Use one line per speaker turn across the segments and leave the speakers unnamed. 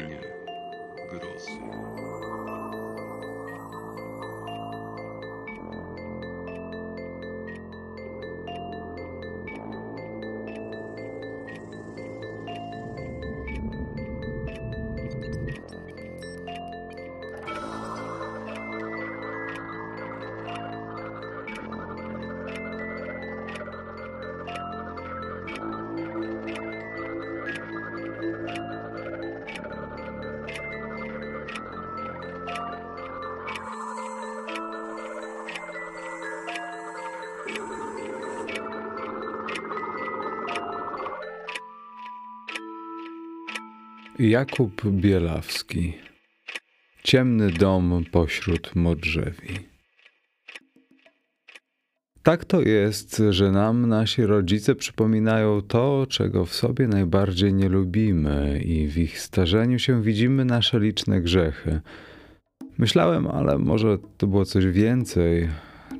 tchnienie
Jakub Bielawski Ciemny dom pośród modrzewi Tak to jest, że nam nasi rodzice przypominają to, czego w sobie najbardziej nie lubimy i w ich starzeniu się widzimy nasze liczne grzechy. Myślałem, ale może to było coś więcej.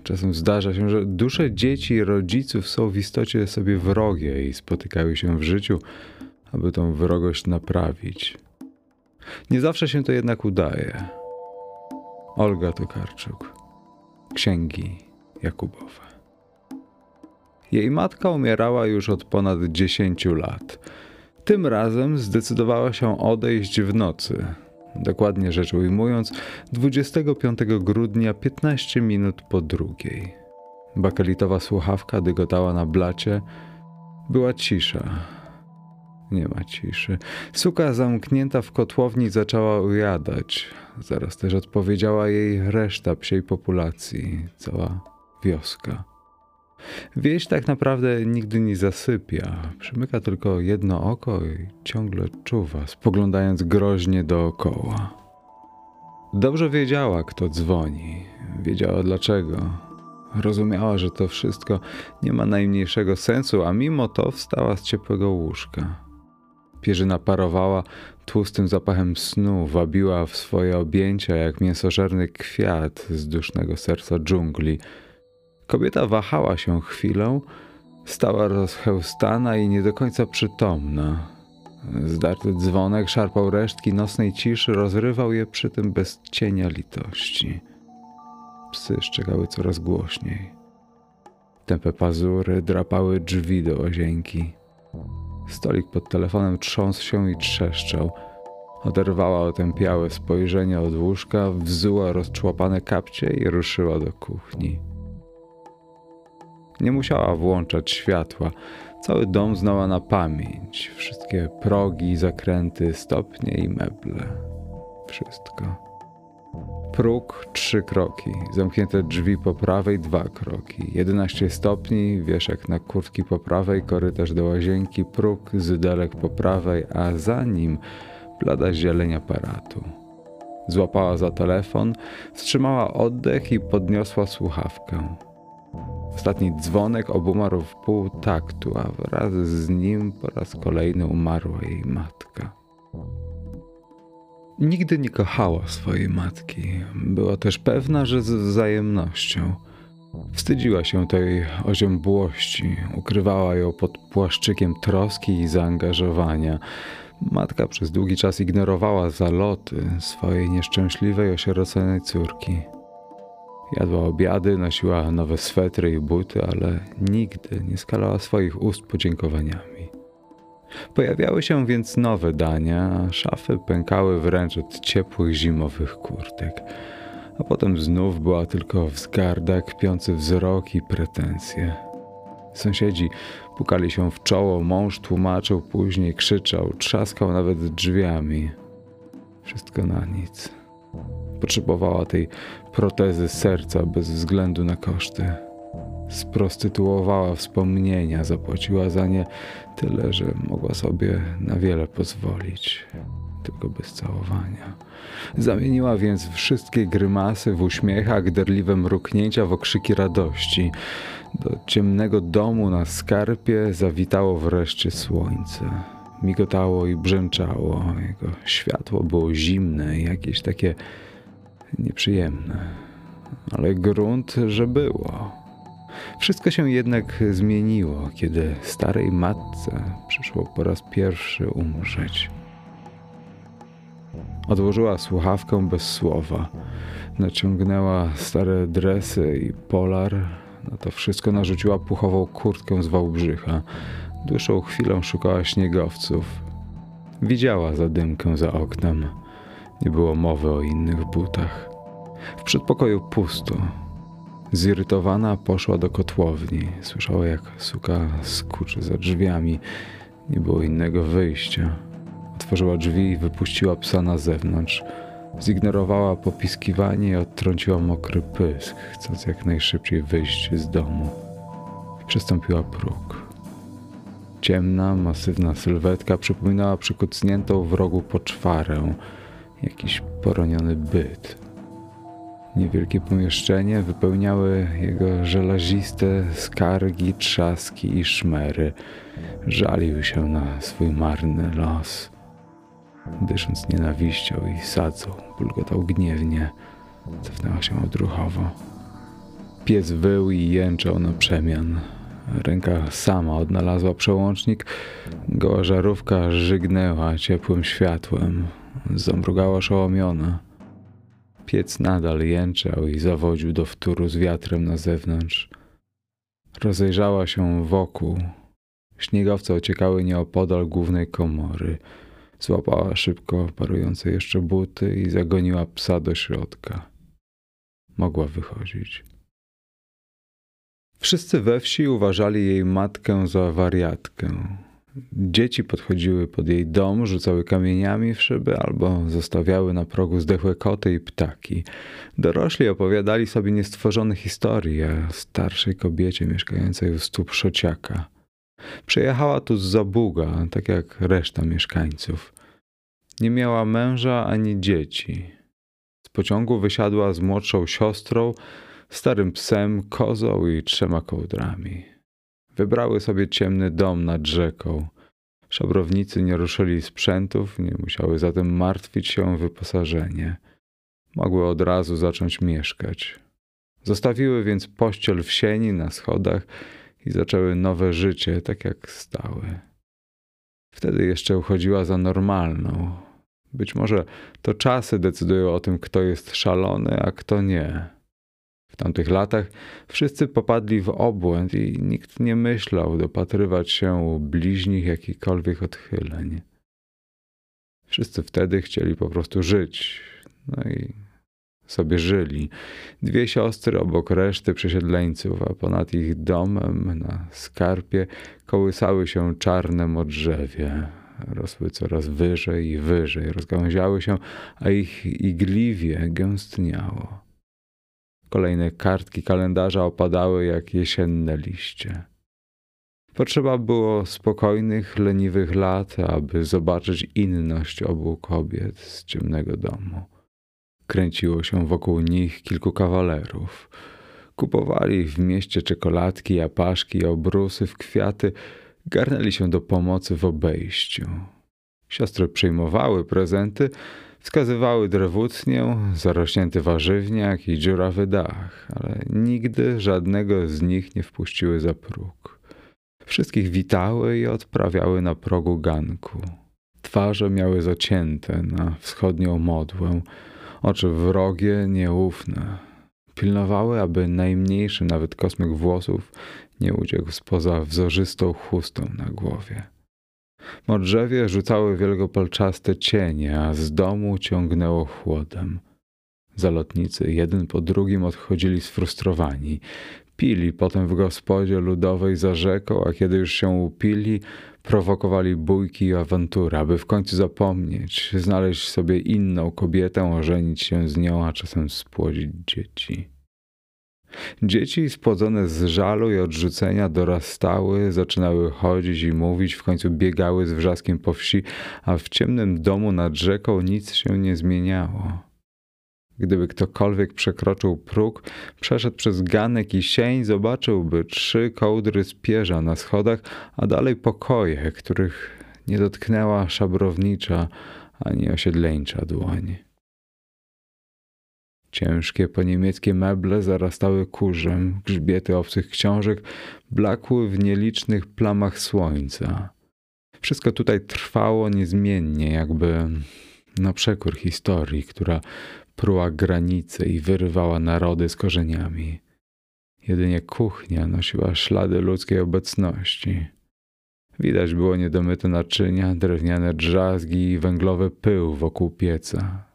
Czasem zdarza się, że dusze dzieci i rodziców są w istocie sobie wrogie i spotykały się w życiu, aby tą wrogość naprawić. Nie zawsze się to jednak udaje. Olga Tokarczuk. Księgi Jakubowe. Jej matka umierała już od ponad 10 lat. Tym razem zdecydowała się odejść w nocy. Dokładnie rzecz ujmując, 25 grudnia 15 minut po drugiej. Bakelitowa słuchawka dygotała na blacie. Była cisza. Nie ma ciszy. Suka zamknięta w kotłowni zaczęła ujadać. Zaraz też odpowiedziała jej reszta psiej populacji, cała wioska. Wieś tak naprawdę nigdy nie zasypia. Przymyka tylko jedno oko i ciągle czuwa, spoglądając groźnie dookoła. Dobrze wiedziała, kto dzwoni. Wiedziała dlaczego. Rozumiała, że to wszystko nie ma najmniejszego sensu, a mimo to wstała z ciepłego łóżka. Pierzyna parowała tłustym zapachem snu, wabiła w swoje objęcia jak mięsożerny kwiat z dusznego serca dżungli. Kobieta wahała się chwilę, stała rozchełstana i nie do końca przytomna. Zdarty dzwonek szarpał resztki nocnej ciszy, rozrywał je przy tym bez cienia litości. Psy szczekały coraz głośniej. Tępe pazury drapały drzwi do łazienki. Stolik pod telefonem trząsł się i trzeszczał. Oderwała otępiałe spojrzenie od łóżka, wzuła rozczłapane kapcie i ruszyła do kuchni. Nie musiała włączać światła. Cały dom znała na pamięć. Wszystkie progi, zakręty, stopnie i meble. Wszystko. Próg trzy kroki, zamknięte drzwi po prawej dwa kroki, 11 stopni, wieszak na kurtki po prawej, korytarz do łazienki, próg, zydelek po prawej, a za nim blada zieleń aparatu. Złapała za telefon, wstrzymała oddech i podniosła słuchawkę. Ostatni dzwonek obumarł w pół taktu, a wraz z nim po raz kolejny umarła jej matka. Nigdy nie kochała swojej matki. Była też pewna, że z wzajemnością. Wstydziła się tej oziębłości, ukrywała ją pod płaszczykiem troski i zaangażowania. Matka przez długi czas ignorowała zaloty swojej nieszczęśliwej, osieroconej córki. Jadła obiady, nosiła nowe swetry i buty, ale nigdy nie skalała swoich ust podziękowaniami. Pojawiały się więc nowe dania, a szafy pękały wręcz od ciepłych zimowych kurtek. A potem znów była tylko wzgarda, kpiący wzrok i pretensje. Sąsiedzi pukali się w czoło, mąż tłumaczył, później krzyczał, trzaskał nawet drzwiami. Wszystko na nic. Potrzebowała tej protezy serca bez względu na koszty sprostytuowała wspomnienia, zapłaciła za nie tyle, że mogła sobie na wiele pozwolić, tylko bez całowania. Zamieniła więc wszystkie grymasy w uśmiechach, derliwe mruknięcia w okrzyki radości. Do ciemnego domu na skarpie zawitało wreszcie słońce. migotało i brzęczało. Jego światło było zimne i jakieś takie nieprzyjemne. Ale grunt, że było. Wszystko się jednak zmieniło, kiedy starej matce przyszło po raz pierwszy umrzeć. Odłożyła słuchawkę bez słowa. Naciągnęła stare dresy i polar. Na to wszystko narzuciła puchową kurtkę z Wałbrzycha. Dłuższą chwilę szukała śniegowców. Widziała zadymkę za oknem. Nie było mowy o innych butach. W przedpokoju pusto. Zirytowana poszła do kotłowni. Słyszała, jak suka skuczy za drzwiami. Nie było innego wyjścia. Otworzyła drzwi i wypuściła psa na zewnątrz. Zignorowała popiskiwanie i odtrąciła mokry pysk, chcąc jak najszybciej wyjść z domu. Przestąpiła próg. Ciemna, masywna sylwetka przypominała przykucniętą w rogu poczwarę, jakiś poroniony byt. Niewielkie pomieszczenie wypełniały jego żelaziste skargi, trzaski i szmery. Żalił się na swój marny los. Dysząc nienawiścią i sadzą, bulgotał gniewnie. Cofnęła się odruchowo. Pies wył i jęczał na przemian. Ręka sama odnalazła przełącznik. Goła żarówka żygnęła ciepłym światłem. Zamrugała oszołomiona. Piec nadal jęczał i zawodził do wtóru z wiatrem na zewnątrz. Rozejrzała się wokół. Śniegowce ociekały nieopodal głównej komory. Złapała szybko parujące jeszcze buty i zagoniła psa do środka. Mogła wychodzić. Wszyscy we wsi uważali jej matkę za wariatkę. Dzieci podchodziły pod jej dom, rzucały kamieniami w szyby albo zostawiały na progu zdechłe koty i ptaki. Dorośli opowiadali sobie niestworzone historie o starszej kobiecie mieszkającej u stóp szociaka. Przyjechała tu z Zabuga, tak jak reszta mieszkańców. Nie miała męża ani dzieci. Z pociągu wysiadła z młodszą siostrą, starym psem, kozą i trzema kołdrami. Wybrały sobie ciemny dom nad rzeką. Szabrownicy nie ruszyli sprzętów, nie musiały zatem martwić się o wyposażenie. Mogły od razu zacząć mieszkać. Zostawiły więc pościel w sieni na schodach i zaczęły nowe życie, tak jak stały. Wtedy jeszcze uchodziła za normalną. Być może to czasy decydują o tym, kto jest szalony, a kto nie. W tamtych latach wszyscy popadli w obłęd i nikt nie myślał dopatrywać się u bliźnich jakichkolwiek odchyleń. Wszyscy wtedy chcieli po prostu żyć. No i sobie żyli. Dwie siostry obok reszty przesiedleńców, a ponad ich domem na skarpie kołysały się czarne modrzewie. Rosły coraz wyżej i wyżej, rozgałęziały się, a ich igliwie gęstniało. Kolejne kartki kalendarza opadały jak jesienne liście. Potrzeba było spokojnych, leniwych lat, aby zobaczyć inność obu kobiet z ciemnego domu. Kręciło się wokół nich kilku kawalerów. Kupowali w mieście czekoladki, apaszki, obrusy w kwiaty, garnęli się do pomocy w obejściu. Siostry przyjmowały prezenty, wskazywały drewutnię, zarośnięty warzywniak i dziurawy dach, ale nigdy żadnego z nich nie wpuściły za próg. Wszystkich witały i odprawiały na progu ganku. Twarze miały zacięte na wschodnią modłę, oczy wrogie, nieufne. Pilnowały, aby najmniejszy nawet kosmyk włosów nie uciekł spoza wzorzystą chustą na głowie. Modrzewie rzucały wielkopolczaste cienie, a z domu ciągnęło chłodem. Zalotnicy jeden po drugim odchodzili sfrustrowani. Pili potem w gospodzie ludowej za rzeką, a kiedy już się upili, prowokowali bójki i awantury, aby w końcu zapomnieć, znaleźć sobie inną kobietę, ożenić się z nią, a czasem spłodzić dzieci. Dzieci spłodzone z żalu i odrzucenia dorastały, zaczynały chodzić i mówić, w końcu biegały z wrzaskiem po wsi, a w ciemnym domu nad rzeką nic się nie zmieniało. Gdyby ktokolwiek przekroczył próg, przeszedł przez ganek i sień, zobaczyłby trzy kołdry z pierza na schodach, a dalej pokoje, których nie dotknęła szabrownicza ani osiedleńcza dłoń. Ciężkie poniemieckie meble zarastały kurzem, grzbiety obcych książek blakły w nielicznych plamach słońca. Wszystko tutaj trwało niezmiennie, jakby na przekór historii, która pruła granice i wyrywała narody z korzeniami. Jedynie kuchnia nosiła ślady ludzkiej obecności. Widać było niedomyte naczynia, drewniane drzazgi i węglowy pył wokół pieca.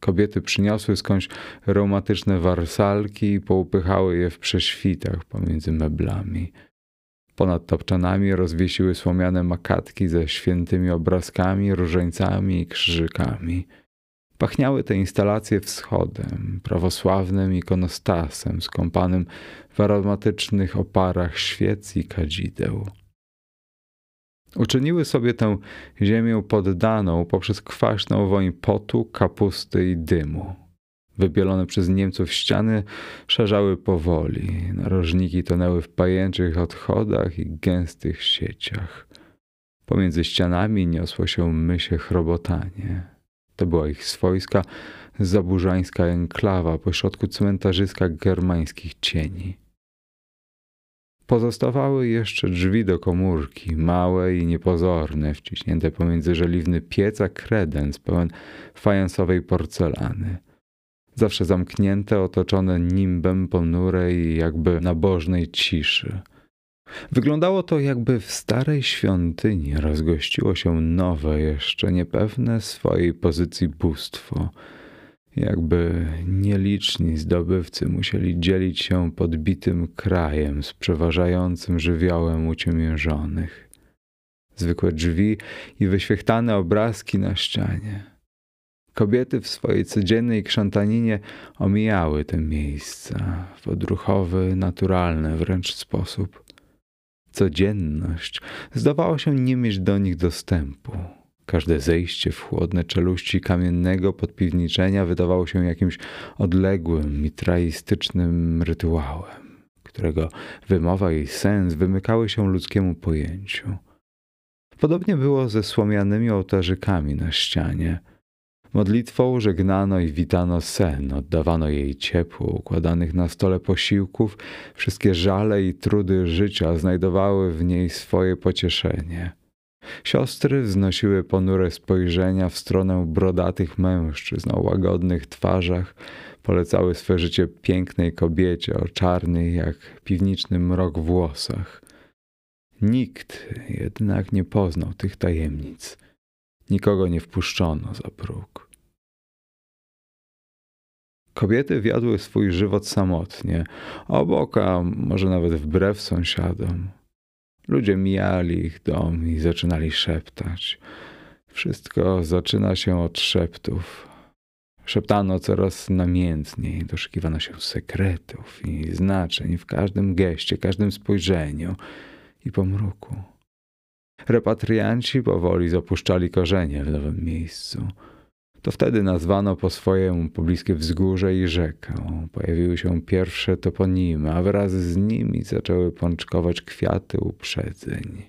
Kobiety przyniosły skądś reumatyczne warsalki i poupychały je w prześwitach pomiędzy meblami. Ponad tapczanami rozwiesiły słomiane makatki ze świętymi obrazkami, różańcami i krzyżykami. Pachniały te instalacje wschodem, prawosławnym ikonostasem skąpanym w aromatycznych oparach świec i kadzideł. Uczyniły sobie tę ziemię poddaną poprzez kwaśną woń potu, kapusty i dymu. Wybielone przez Niemców ściany szerzały powoli, narożniki tonęły w pajęczych odchodach i gęstych sieciach. Pomiędzy ścianami niosło się mysie chrobotanie. To była ich swojska, zaburzańska enklawa pośrodku cmentarzyska germańskich cieni. Pozostawały jeszcze drzwi do komórki, małe i niepozorne, wciśnięte pomiędzy żeliwny pieca kredens pełen fajansowej porcelany. Zawsze zamknięte, otoczone nimbem ponurej jakby nabożnej ciszy. Wyglądało to, jakby w starej świątyni rozgościło się nowe, jeszcze niepewne swojej pozycji bóstwo – jakby nieliczni zdobywcy musieli dzielić się podbitym krajem z przeważającym żywiołem uciemiężonych. Zwykłe drzwi i wyświechtane obrazki na ścianie. Kobiety w swojej codziennej krzątaninie omijały te miejsca w odruchowy, naturalny wręcz sposób. Codzienność zdawała się nie mieć do nich dostępu Każde zejście w chłodne czeluści kamiennego podpiwniczenia wydawało się jakimś odległym, mitraistycznym rytuałem, którego wymowa i sens wymykały się ludzkiemu pojęciu. Podobnie było ze słomianymi ołtarzykami na ścianie. Modlitwą żegnano i witano sen, oddawano jej ciepło, układanych na stole posiłków, wszystkie żale i trudy życia znajdowały w niej swoje pocieszenie. Siostry wznosiły ponure spojrzenia w stronę brodatych mężczyzn o łagodnych twarzach, polecały swe życie pięknej kobiecie o czarnych jak piwniczny mrok włosach. Nikt jednak nie poznał tych tajemnic. Nikogo nie wpuszczono za próg. Kobiety wiodły swój żywot samotnie, obok, a może nawet wbrew sąsiadom. Ludzie mijali ich dom i zaczynali szeptać. Wszystko zaczyna się od szeptów. Szeptano coraz namiętniej, doszukiwano się sekretów i znaczeń w każdym geście, każdym spojrzeniu i pomruku. Repatrianci powoli zapuszczali korzenie w nowym miejscu. To wtedy nazwano po swojemu pobliskie wzgórze i rzekę. Pojawiły się pierwsze toponimy, a wraz z nimi zaczęły pączkować kwiaty uprzedzeń.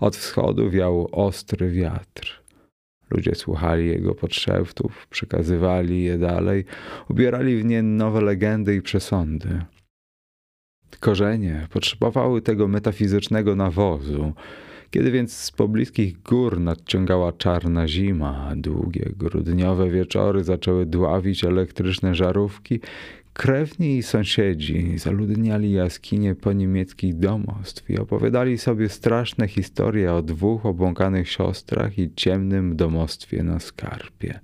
Od wschodu wiał ostry wiatr. Ludzie słuchali jego podszeptów, przekazywali je dalej, ubierali w nie nowe legendy i przesądy. Korzenie potrzebowały tego metafizycznego nawozu, kiedy więc z pobliskich gór nadciągała czarna zima, długie grudniowe wieczory zaczęły dławić elektryczne żarówki, krewni i sąsiedzi zaludniali jaskinie po niemieckich domostw i opowiadali sobie straszne historie o dwóch obłąkanych siostrach i ciemnym domostwie na skarpie.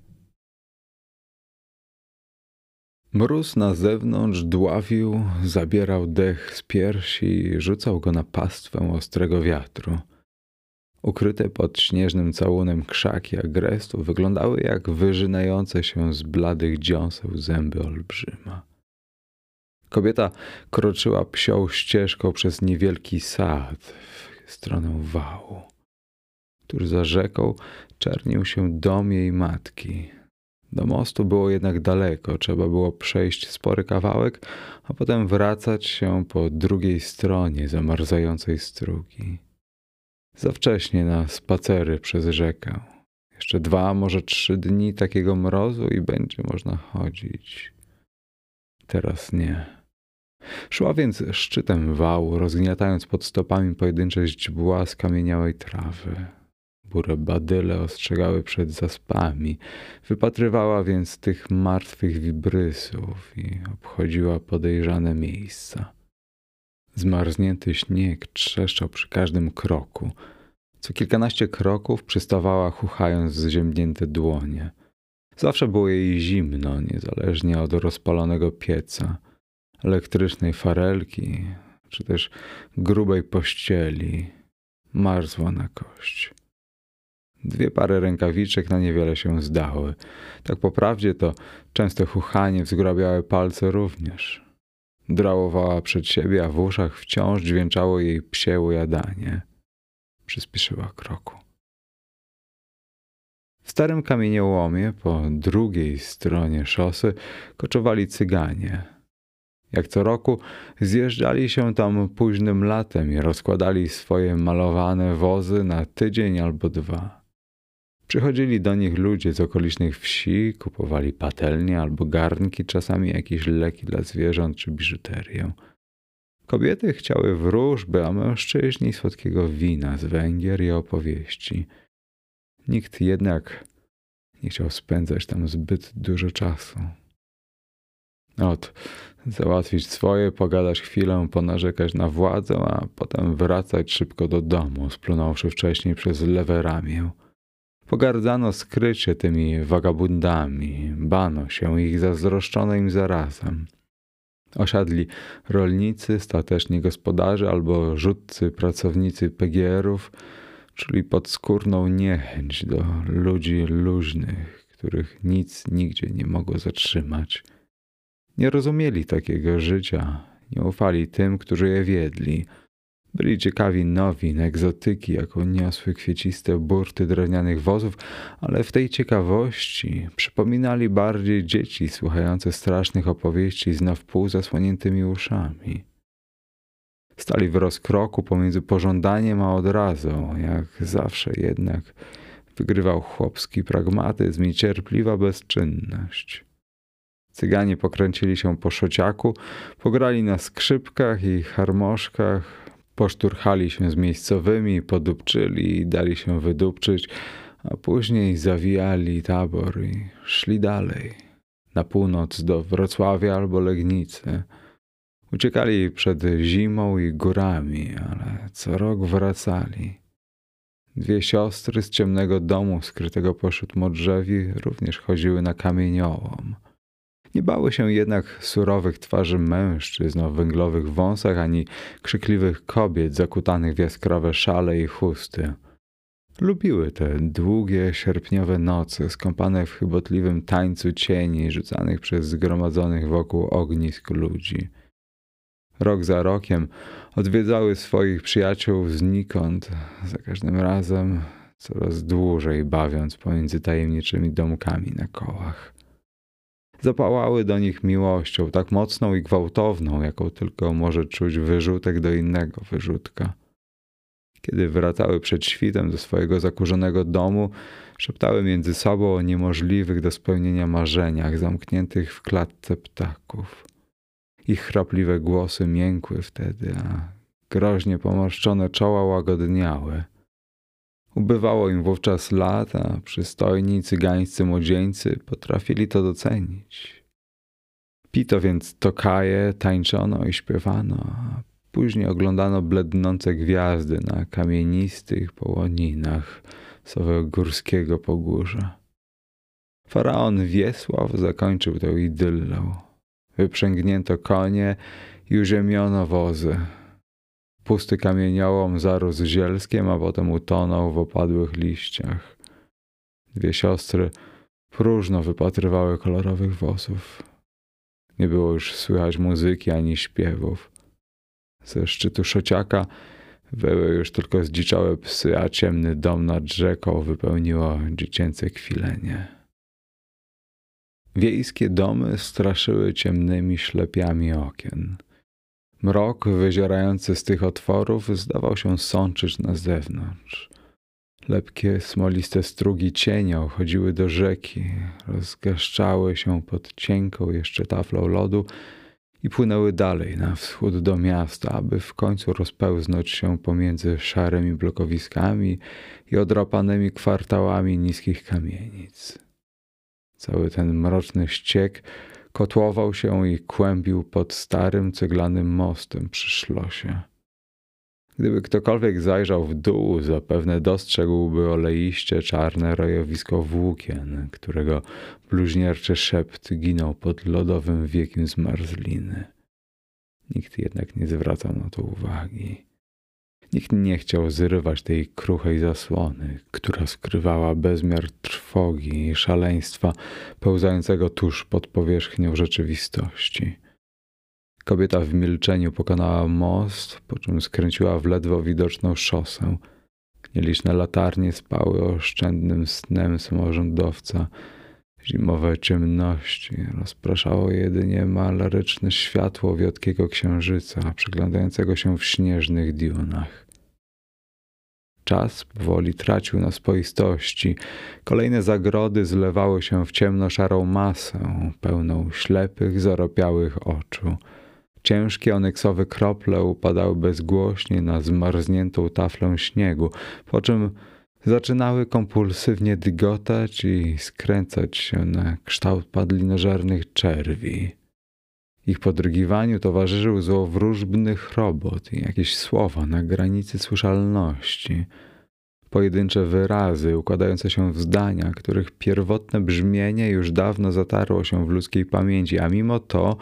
Mróz na zewnątrz dławił, zabierał dech z piersi i rzucał go na pastwę ostrego wiatru. Ukryte pod śnieżnym całunem krzaki agrestu wyglądały jak wyżynające się z bladych dziąseł zęby olbrzyma. Kobieta kroczyła psią ścieżką przez niewielki sad w stronę wału. Tuż za rzeką czernił się dom jej matki. Do mostu było jednak daleko, trzeba było przejść spory kawałek, a potem wracać się po drugiej stronie zamarzającej strugi. Za wcześnie na spacery przez rzekę. Jeszcze dwa, może trzy dni takiego mrozu i będzie można chodzić. Teraz nie. Szła więc szczytem wału, rozgniatając pod stopami pojedyncze źdźbła skamieniałej trawy. Burę badyle ostrzegały przed zaspami. Wypatrywała więc tych martwych wibrysów i obchodziła podejrzane miejsca. Zmarznięty śnieg trzeszczał przy każdym kroku. Co kilkanaście kroków przystawała chuchając zziębnięte dłonie. Zawsze było jej zimno, niezależnie od rozpalonego pieca, elektrycznej farelki, czy też grubej pościeli. Marzła na kość. Dwie pary rękawiczek na niewiele się zdały. Tak po prawdzie to często chuchanie wzgrabiałe palce również. Drałowała przed siebie, a w uszach wciąż dźwięczało jej psie ujadanie. Przyspieszyła kroku. W starym kamieniołomie po drugiej stronie szosy koczowali cyganie. Jak co roku zjeżdżali się tam późnym latem i rozkładali swoje malowane wozy na tydzień albo dwa. Przychodzili do nich ludzie z okolicznych wsi, kupowali patelnie albo garnki, czasami jakieś leki dla zwierząt czy biżuterię. Kobiety chciały wróżby, a mężczyźni słodkiego wina z Węgier i opowieści. Nikt jednak nie chciał spędzać tam zbyt dużo czasu. Ot, załatwić swoje, pogadać chwilę, ponarzekać na władzę, a potem wracać szybko do domu, splunąwszy wcześniej przez lewe ramię. Pogardzano skrycie tymi wagabundami, bano się ich zazdroszczono im zarazem. Osiadli rolnicy, stateczni gospodarze albo rzutcy pracownicy PGR-ów, czyli podskórną niechęć do ludzi luźnych, których nic nigdzie nie mogło zatrzymać. Nie rozumieli takiego życia, nie ufali tym, którzy je wiedli – byli ciekawi nowin, egzotyki, jaką niosły kwieciste burty drewnianych wozów, ale w tej ciekawości przypominali bardziej dzieci słuchające strasznych opowieści z na zasłoniętymi uszami. Stali w rozkroku pomiędzy pożądaniem a odrazą, jak zawsze jednak wygrywał chłopski pragmatyzm i cierpliwa bezczynność. Cyganie pokręcili się po szociaku, pograli na skrzypkach i harmoszkach, Poszturchali się z miejscowymi, podupczyli i dali się wydupczyć, a później zawijali tabor i szli dalej, na północ do Wrocławia albo Legnicy. Uciekali przed zimą i górami, ale co rok wracali. Dwie siostry z ciemnego domu skrytego pośród modrzewi również chodziły na kamieniołom. Nie bały się jednak surowych twarzy mężczyzn o węglowych wąsach ani krzykliwych kobiet zakutanych w jaskrawe szale i chusty. Lubiły te długie, sierpniowe noce, skąpane w chybotliwym tańcu cieni rzucanych przez zgromadzonych wokół ognisk ludzi. Rok za rokiem odwiedzały swoich przyjaciół znikąd, za każdym razem coraz dłużej bawiąc pomiędzy tajemniczymi domkami na kołach zapałały do nich miłością, tak mocną i gwałtowną, jaką tylko może czuć wyrzutek do innego wyrzutka. Kiedy wracały przed świtem do swojego zakurzonego domu, szeptały między sobą o niemożliwych do spełnienia marzeniach zamkniętych w klatce ptaków. Ich chrapliwe głosy miękły wtedy, a groźnie pomarszczone czoła łagodniały. Ubywało im wówczas lat, a przystojni cygańscy młodzieńcy potrafili to docenić. Pito więc tokaje, tańczono i śpiewano, a później oglądano blednące gwiazdy na kamienistych połoninach sowego górskiego pogórza. Faraon Wiesław zakończył tę idyllę. Wyprzęgnięto konie i uziemiono wozy. Pusty kamieniołom zarósł zielskiem, a potem utonął w opadłych liściach. Dwie siostry próżno wypatrywały kolorowych włosów. Nie było już słychać muzyki ani śpiewów. Ze szczytu szociaka wyły już tylko zdziczałe psy, a ciemny dom nad rzeką wypełniło dziecięce kwilenie. Wiejskie domy straszyły ciemnymi ślepiami okien – Mrok wyzierający z tych otworów zdawał się sączyć na zewnątrz. Lepkie, smoliste strugi cienia uchodziły do rzeki, rozgaszczały się pod cienką jeszcze taflą lodu i płynęły dalej na wschód do miasta, aby w końcu rozpełznąć się pomiędzy szarymi blokowiskami i odrapanymi kwartałami niskich kamienic. Cały ten mroczny ściek kotłował się i kłębił pod starym ceglanym mostem przy szlosie. Gdyby ktokolwiek zajrzał w dół, zapewne dostrzegłby oleiście czarne rojowisko włókien, którego bluźnierczy szept ginął pod lodowym wiekiem zmarzliny. Nikt jednak nie zwracał na to uwagi. Nikt nie chciał zrywać tej kruchej zasłony, która skrywała bezmiar trwogi i szaleństwa pełzającego tuż pod powierzchnią rzeczywistości. Kobieta w milczeniu pokonała most, po czym skręciła w ledwo widoczną szosę. Nieliczne latarnie spały oszczędnym snem samorządowca. Zimowe ciemności rozpraszało jedynie malaryczne światło wiotkiego księżyca, przeglądającego się w śnieżnych dionach. Czas powoli tracił na swoistości. Kolejne zagrody zlewały się w ciemno-szarą masę, pełną ślepych, zaropiałych oczu. Ciężkie onyksowe krople upadały bezgłośnie na zmarzniętą taflę śniegu, po czym zaczynały kompulsywnie dygotać i skręcać się na kształt padlinożernych czerwi. Ich podrygiwaniu towarzyszył złowróżbny chrobot i jakieś słowa na granicy słyszalności. Pojedyncze wyrazy układające się w zdania, których pierwotne brzmienie już dawno zatarło się w ludzkiej pamięci, a mimo to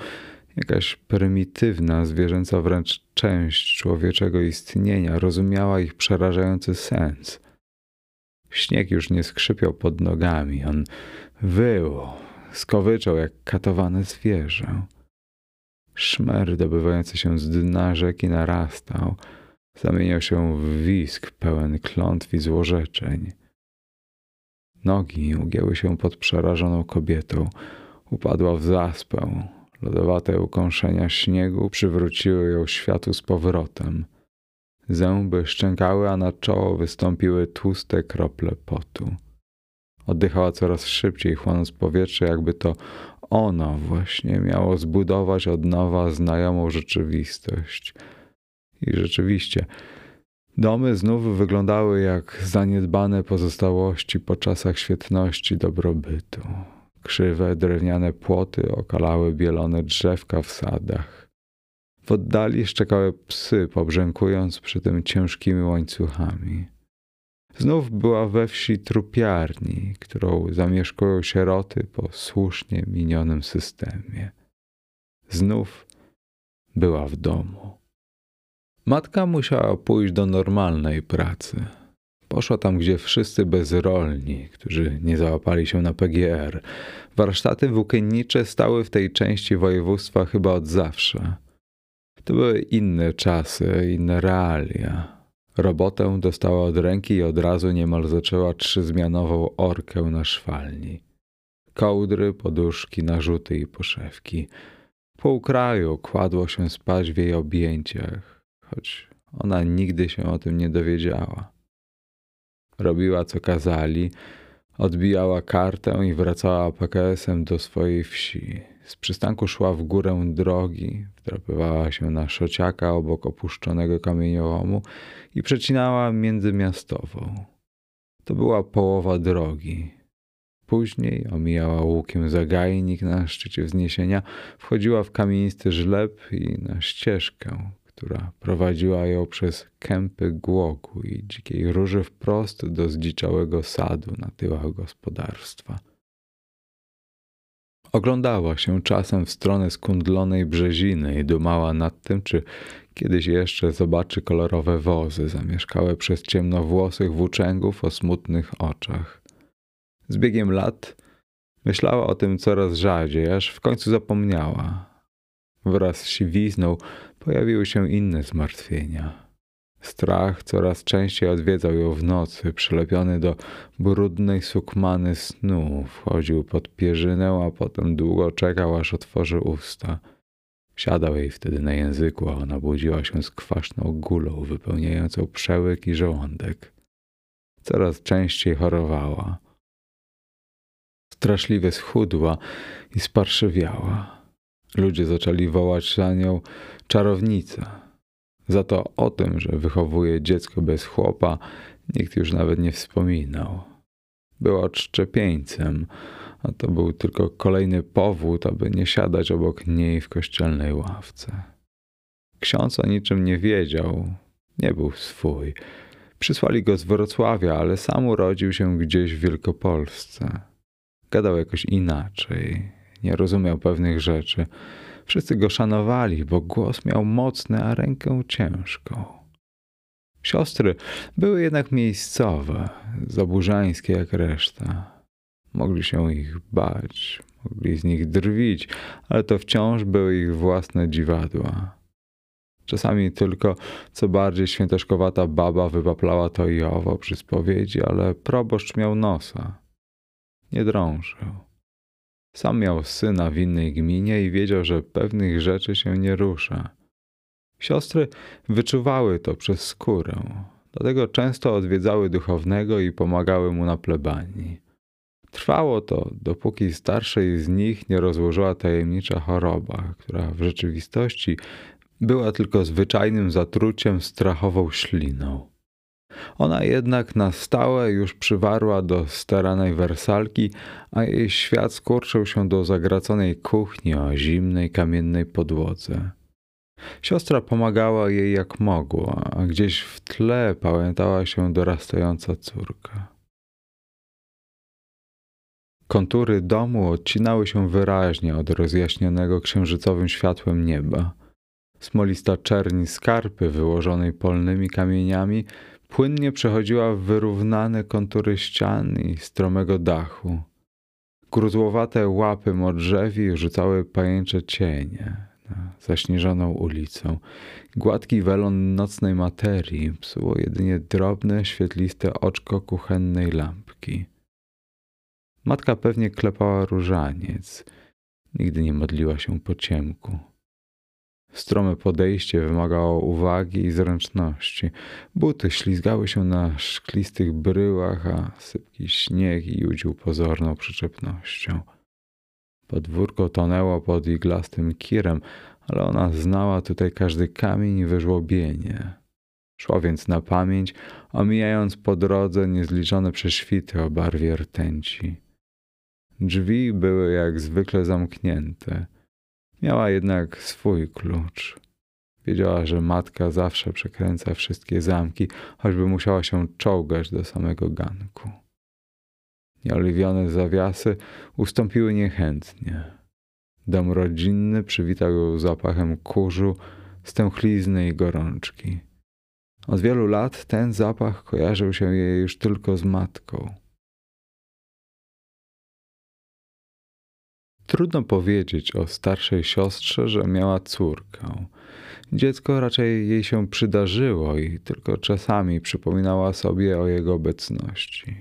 Jakaś prymitywna, zwierzęca wręcz część człowieczego istnienia rozumiała ich przerażający sens. Śnieg już nie skrzypiał pod nogami, on wył, skowyczał jak katowane zwierzę. Szmer dobywający się z dna rzeki narastał, zamieniał się w wisk pełen klątw i złorzeczeń. Nogi ugięły się pod przerażoną kobietą, upadła w zaspę, Lodowate ukąszenia śniegu przywróciły ją światu z powrotem. Zęby szczękały, a na czoło wystąpiły tłuste krople potu. Oddychała coraz szybciej, chłonąc powietrze, jakby to ono właśnie miało zbudować od nowa znajomą rzeczywistość. I rzeczywiście, domy znów wyglądały jak zaniedbane pozostałości po czasach świetności dobrobytu. Krzywe drewniane płoty okalały bielone drzewka w sadach. W oddali szczekały psy, pobrzękując przy tym ciężkimi łańcuchami. Znów była we wsi trupiarni, którą zamieszkują sieroty po słusznie minionym systemie. Znów była w domu. Matka musiała pójść do normalnej pracy. Poszła tam, gdzie wszyscy bezrolni, którzy nie załapali się na PGR. Warsztaty włókiennicze stały w tej części województwa chyba od zawsze. To były inne czasy, inne realia. Robotę dostała od ręki i od razu niemal zaczęła trzyzmianową orkę na szwalni. Kołdry, poduszki, narzuty i poszewki. Pół kraju kładło się spać w jej objęciach, choć ona nigdy się o tym nie dowiedziała. Robiła co kazali, odbijała kartę i wracała PKS-em do swojej wsi. Z przystanku szła w górę drogi, wdrapywała się na szociaka obok opuszczonego kamieniołomu i przecinała międzymiastową. To była połowa drogi. Później omijała łukiem zagajnik na szczycie wzniesienia, wchodziła w kamienisty żleb i na ścieżkę, która prowadziła ją przez kępy głogu i dzikiej róży wprost do zdziczałego sadu na tyłach gospodarstwa. Oglądała się czasem w stronę skundlonej brzeziny i dumała nad tym, czy kiedyś jeszcze zobaczy kolorowe wozy zamieszkałe przez ciemnowłosych włóczęgów o smutnych oczach. Z biegiem lat myślała o tym coraz rzadziej, aż w końcu zapomniała. Wraz z siwizną pojawiły się inne zmartwienia. Strach coraz częściej odwiedzał ją w nocy, przylepiony do brudnej sukmany snu. Wchodził pod pierzynę, a potem długo czekał, aż otworzy usta. Siadał jej wtedy na języku, a ona budziła się z kwaśną gulą wypełniającą przełyk i żołądek. Coraz częściej chorowała. Straszliwie schudła i sparszywiała. Ludzie zaczęli wołać za nią czarownica. Za to o tym, że wychowuje dziecko bez chłopa, nikt już nawet nie wspominał. Była odszczepieńcem, a to był tylko kolejny powód, aby nie siadać obok niej w kościelnej ławce. Ksiądz o niczym nie wiedział, nie był swój. Przysłali go z Wrocławia, ale sam urodził się gdzieś w Wielkopolsce. Gadał jakoś inaczej, nie rozumiał pewnych rzeczy. Wszyscy go szanowali, bo głos miał mocny, a rękę ciężką. Siostry były jednak miejscowe, zaburzańskie jak reszta. Mogli się ich bać, mogli z nich drwić, ale to wciąż były ich własne dziwadła. Czasami tylko co bardziej świętoszkowata baba wypaplała to i owo przy spowiedzi, ale proboszcz miał nosa. Nie drążył. Sam miał syna w innej gminie i wiedział, że pewnych rzeczy się nie rusza. Siostry wyczuwały to przez skórę, dlatego często odwiedzały duchownego i pomagały mu na plebanii. Trwało to, dopóki starszej z nich nie rozłożyła tajemnicza choroba, która w rzeczywistości była tylko zwyczajnym zatruciem strachową śliną. Ona jednak na stałe już przywarła do staranej wersalki, a jej świat skurczył się do zagraconej kuchni o zimnej kamiennej podłodze. Siostra pomagała jej jak mogła, a gdzieś w tle pamiętała się dorastająca córka. Kontury domu odcinały się wyraźnie od rozjaśnionego księżycowym światłem nieba. Smolista czerni skarpy wyłożonej polnymi kamieniami płynnie przechodziła w wyrównane kontury ścian i stromego dachu. Gruzłowate łapy modrzewi rzucały pajęcze cienie na zaśnieżoną ulicą. Gładki welon nocnej materii psuło jedynie drobne, świetliste oczko kuchennej lampki. Matka pewnie klepała różaniec. Nigdy nie modliła się po ciemku. Strome podejście wymagało uwagi i zręczności. Buty ślizgały się na szklistych bryłach, a sypki śnieg judził pozorną przyczepnością. Podwórko tonęło pod iglastym kirem, ale ona znała tutaj każdy kamień i wyżłobienie. Szła więc na pamięć, omijając po drodze niezliczone prześwity o barwie rtęci. Drzwi były jak zwykle zamknięte. Miała jednak swój klucz. Wiedziała, że matka zawsze przekręca wszystkie zamki, choćby musiała się czołgać do samego ganku. Nieoliwione zawiasy ustąpiły niechętnie. Dom rodzinny przywitał ją zapachem kurzu, stęchlizny i gorączki. Od wielu lat ten zapach kojarzył się jej już tylko z matką. Trudno powiedzieć o starszej siostrze, że miała córkę. Dziecko raczej jej się przydarzyło i tylko czasami przypominała sobie o jego obecności.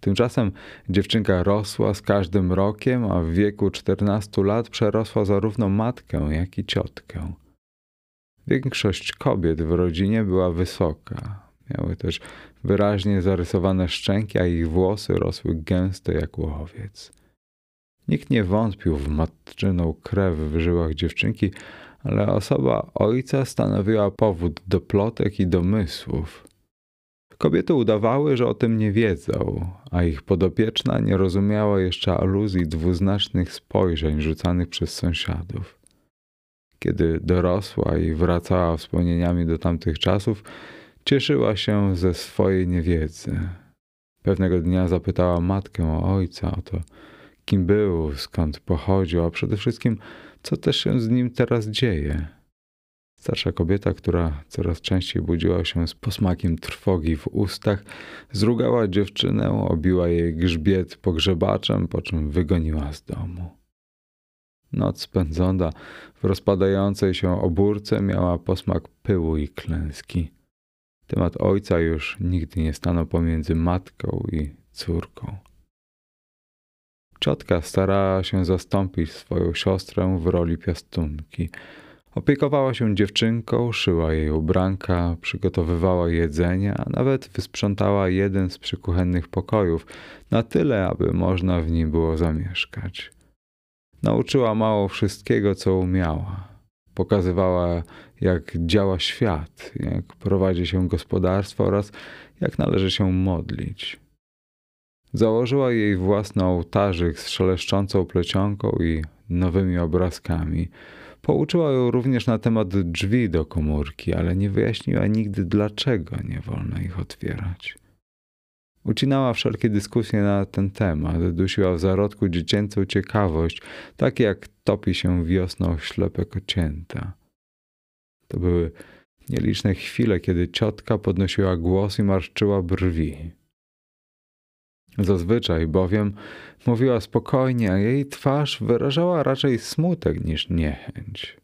Tymczasem dziewczynka rosła z każdym rokiem, a w wieku 14 lat przerosła zarówno matkę, jak i ciotkę. Większość kobiet w rodzinie była wysoka. Miały też wyraźnie zarysowane szczęki, a ich włosy rosły gęsto jak łowiec. Nikt nie wątpił w matczyną krew w żyłach dziewczynki, ale osoba ojca stanowiła powód do plotek i domysłów. Kobiety udawały, że o tym nie wiedzą, a ich podopieczna nie rozumiała jeszcze aluzji dwuznacznych spojrzeń rzucanych przez sąsiadów. Kiedy dorosła i wracała wspomnieniami do tamtych czasów, cieszyła się ze swojej niewiedzy. Pewnego dnia zapytała matkę o ojca o to, kim był, skąd pochodził, a przede wszystkim, co też się z nim teraz dzieje. Starsza kobieta, która coraz częściej budziła się z posmakiem trwogi w ustach, zrugała dziewczynę, obiła jej grzbiet pogrzebaczem, po czym wygoniła z domu. Noc spędzona w rozpadającej się obórce miała posmak pyłu i klęski. Temat ojca już nigdy nie stanął pomiędzy matką i córką. Ciotka starała się zastąpić swoją siostrę w roli piastunki. Opiekowała się dziewczynką, szyła jej ubranka, przygotowywała jedzenie, a nawet wysprzątała jeden z przykuchennych pokojów, na tyle, aby można w nim było zamieszkać. Nauczyła mało wszystkiego, co umiała. Pokazywała, jak działa świat, jak prowadzi się gospodarstwo oraz jak należy się modlić. Założyła jej własny ołtarzyk z szeleszczącą plecionką i nowymi obrazkami. Pouczyła ją również na temat drzwi do komórki, ale nie wyjaśniła nigdy, dlaczego nie wolno ich otwierać. Ucinała wszelkie dyskusje na ten temat, dusiła w zarodku dziecięcą ciekawość, tak jak topi się wiosną ślepe kocięta. To były nieliczne chwile, kiedy ciotka podnosiła głos i marszczyła brwi. Zazwyczaj bowiem mówiła spokojnie, a jej twarz wyrażała raczej smutek niż niechęć.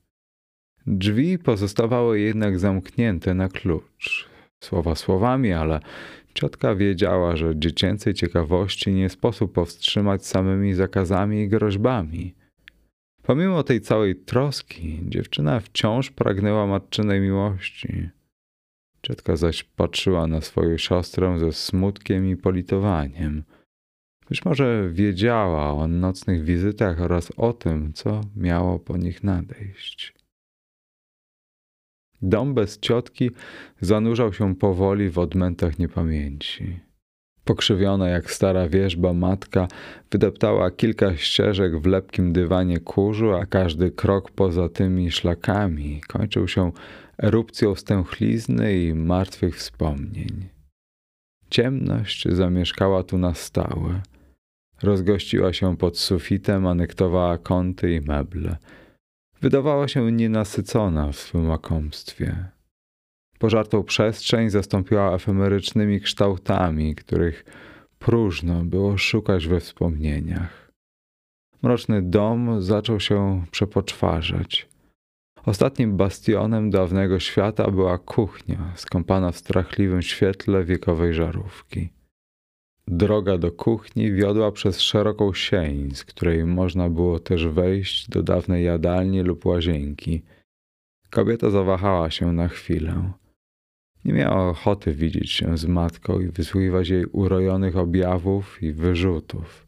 Drzwi pozostawały jednak zamknięte na klucz. Słowa słowami, ale ciotka wiedziała, że dziecięcej ciekawości nie sposób powstrzymać samymi zakazami i groźbami. Pomimo tej całej troski, dziewczyna wciąż pragnęła matczynej miłości. Ciotka zaś patrzyła na swoją siostrę ze smutkiem i politowaniem. Być może wiedziała o nocnych wizytach oraz o tym, co miało po nich nadejść. Dom bez ciotki zanurzał się powoli w odmętach niepamięci. Pokrzywiona jak stara wierzba matka wydeptała kilka ścieżek w lepkim dywanie kurzu, a każdy krok poza tymi szlakami kończył się erupcją stęchlizny i martwych wspomnień. Ciemność zamieszkała tu na stałe. Rozgościła się pod sufitem, anektowała kąty i meble. Wydawała się nienasycona w swym łakomstwie. Pożartą przestrzeń zastąpiła efemerycznymi kształtami, których próżno było szukać we wspomnieniach. Mroczny dom zaczął się przepoczwarzać. Ostatnim bastionem dawnego świata była kuchnia, skąpana w strachliwym świetle wiekowej żarówki. Droga do kuchni wiodła przez szeroką sień, z której można było też wejść do dawnej jadalni lub łazienki. Kobieta zawahała się na chwilę. Nie miała ochoty widzieć się z matką i wysłuchiwać jej urojonych objawów i wyrzutów.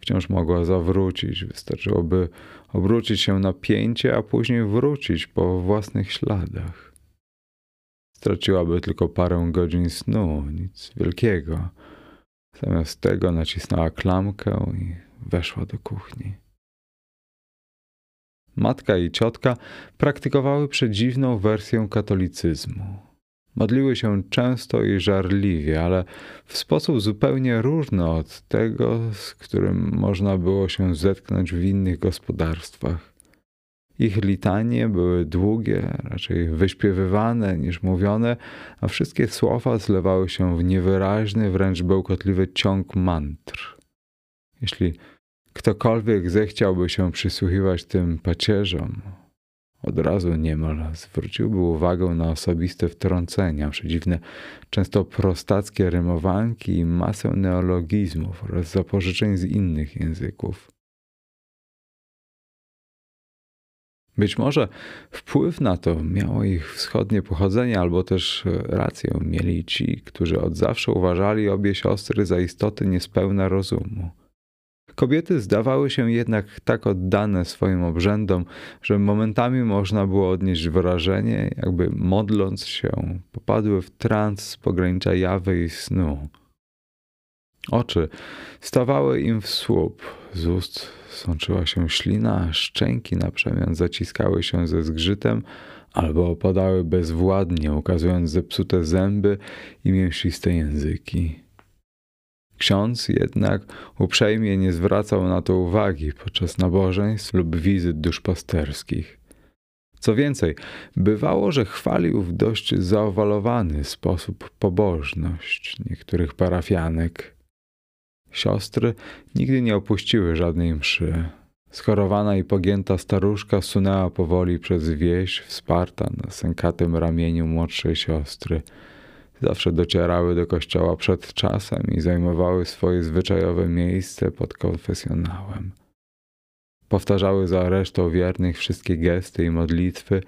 Wciąż mogła zawrócić, wystarczyłoby obrócić się na pięcie, a później wrócić po własnych śladach. Straciłaby tylko parę godzin snu, nic wielkiego. Zamiast tego nacisnęła klamkę i weszła do kuchni. Matka i ciotka praktykowały przedziwną wersję katolicyzmu. Modliły się często i żarliwie, ale w sposób zupełnie różny od tego, z którym można było się zetknąć w innych gospodarstwach. Ich litanie były długie, raczej wyśpiewywane niż mówione, a wszystkie słowa zlewały się w niewyraźny, wręcz bełkotliwy ciąg mantr. Jeśli ktokolwiek zechciałby się przysłuchiwać tym pacierzom, od razu niemal zwróciłby uwagę na osobiste wtrącenia, przedziwne, często prostackie rymowanki i masę neologizmów oraz zapożyczeń z innych języków. Być może wpływ na to miało ich wschodnie pochodzenie, albo też rację mieli ci, którzy od zawsze uważali obie siostry za istoty niespełna rozumu. Kobiety zdawały się jednak tak oddane swoim obrzędom, że momentami można było odnieść wrażenie, jakby modląc się, popadły w trans z pogranicza jawy i snu. Oczy stawały im w słup, z ust sączyła się ślina, szczęki na przemian zaciskały się ze zgrzytem albo opadały bezwładnie, ukazując zepsute zęby i mięsiste języki. Ksiądz jednak uprzejmie nie zwracał na to uwagi podczas nabożeństw lub wizyt duszpasterskich. Co więcej, bywało, że chwalił w dość zaowalowany sposób pobożność niektórych parafianek. Siostry nigdy nie opuściły żadnej mszy. Schorowana i pogięta staruszka sunęła powoli przez wieś, wsparta na sękatym ramieniu młodszej siostry – zawsze docierały do kościoła przed czasem i zajmowały swoje zwyczajowe miejsce pod konfesjonałem. Powtarzały za resztą wiernych wszystkie gesty i modlitwy,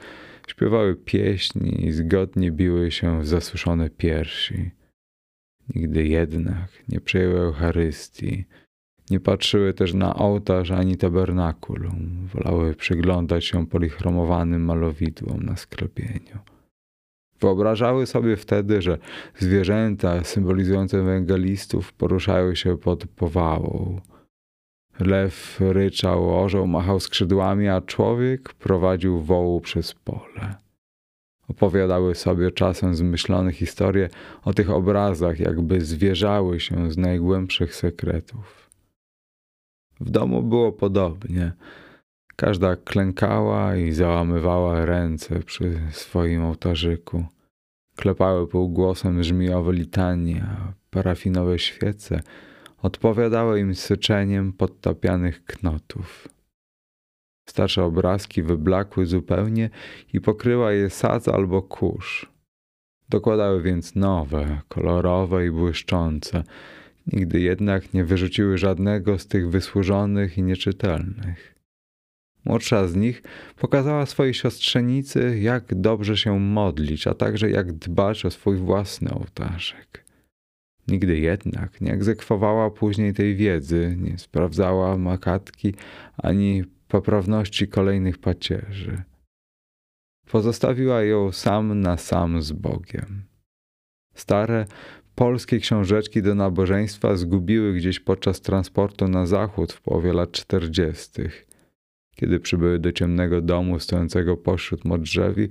śpiewały pieśni i zgodnie biły się w zasuszone piersi. Nigdy jednak nie przyjęły Eucharystii, nie patrzyły też na ołtarz ani tabernakulum, wolały przyglądać się polichromowanym malowidłom na sklepieniu. Wyobrażały sobie wtedy, że zwierzęta symbolizujące ewangelistów poruszają się pod powałą. Lew ryczał, orzeł machał skrzydłami, a człowiek prowadził wołu przez pole. Opowiadały sobie czasem zmyślone historie o tych obrazach, jakby zwierzały się z najgłębszych sekretów. W domu było podobnie. Każda klękała i załamywała ręce przy swoim ołtarzyku. Klepały półgłosem żmijowe litanie, parafinowe świece odpowiadały im syczeniem podtapianych knotów. Starsze obrazki wyblakły zupełnie i pokryła je sadz albo kurz. Dokładały więc nowe, kolorowe i błyszczące. Nigdy jednak nie wyrzuciły żadnego z tych wysłużonych i nieczytelnych. Młodsza z nich pokazała swojej siostrzenicy, jak dobrze się modlić, a także jak dbać o swój własny ołtarzek. Nigdy jednak nie egzekwowała później tej wiedzy, nie sprawdzała makatki ani poprawności kolejnych pacierzy. Pozostawiła ją sam na sam z Bogiem. Stare polskie książeczki do nabożeństwa zgubiły gdzieś podczas transportu na zachód w połowie lat czterdziestych. Kiedy przybyły do ciemnego domu stojącego pośród modrzewi,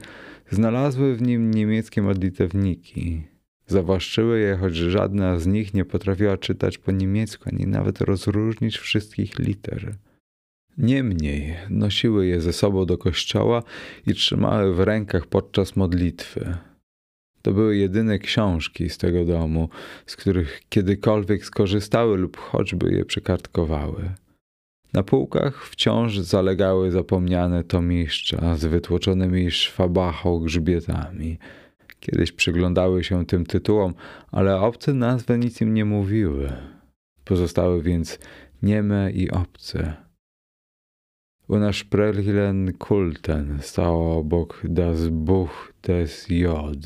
znalazły w nim niemieckie modlitewniki. Zawłaszczyły je, choć żadna z nich nie potrafiła czytać po niemiecku, ani nawet rozróżnić wszystkich liter. Niemniej nosiły je ze sobą do kościoła i trzymały w rękach podczas modlitwy. To były jedyne książki z tego domu, z których kiedykolwiek skorzystały lub choćby je przykartkowały. Na półkach wciąż zalegały zapomniane tomiszcza z wytłoczonymi szwabachą grzbietami. Kiedyś przyglądały się tym tytułom, ale obce nazwy nic im nie mówiły. Pozostały więc nieme i obce. Unsprechlichen Kulten stało obok Das Buch des Jod,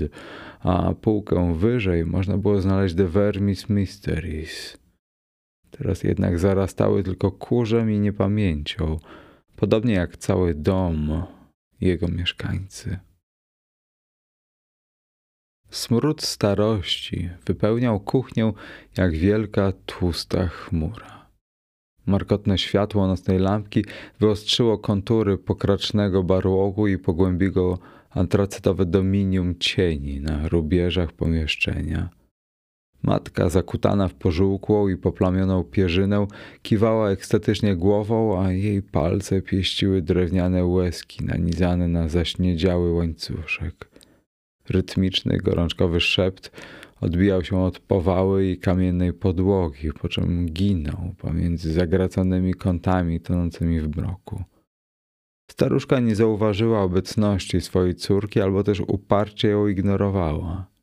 a półkę wyżej można było znaleźć The Vermis Mysteries. Teraz jednak zarastały tylko kurzem i niepamięcią, podobnie jak cały dom jego mieszkańcy. Smród starości wypełniał kuchnię jak wielka, tłusta chmura. Markotne światło nocnej lampki wyostrzyło kontury pokracznego barłogu i pogłębiło antracytowe dominium cieni na rubieżach pomieszczenia. Matka, zakutana w pożółkłą i poplamioną pierzynę, kiwała ekstatycznie głową, a jej palce pieściły drewniane łezki nanizane na zaśniedziały łańcuszek. Rytmiczny, gorączkowy szept odbijał się od powały i kamiennej podłogi, po czym ginął pomiędzy zagraconymi kątami tonącymi w mroku. Staruszka nie zauważyła obecności swojej córki, albo też uparcie ją ignorowała.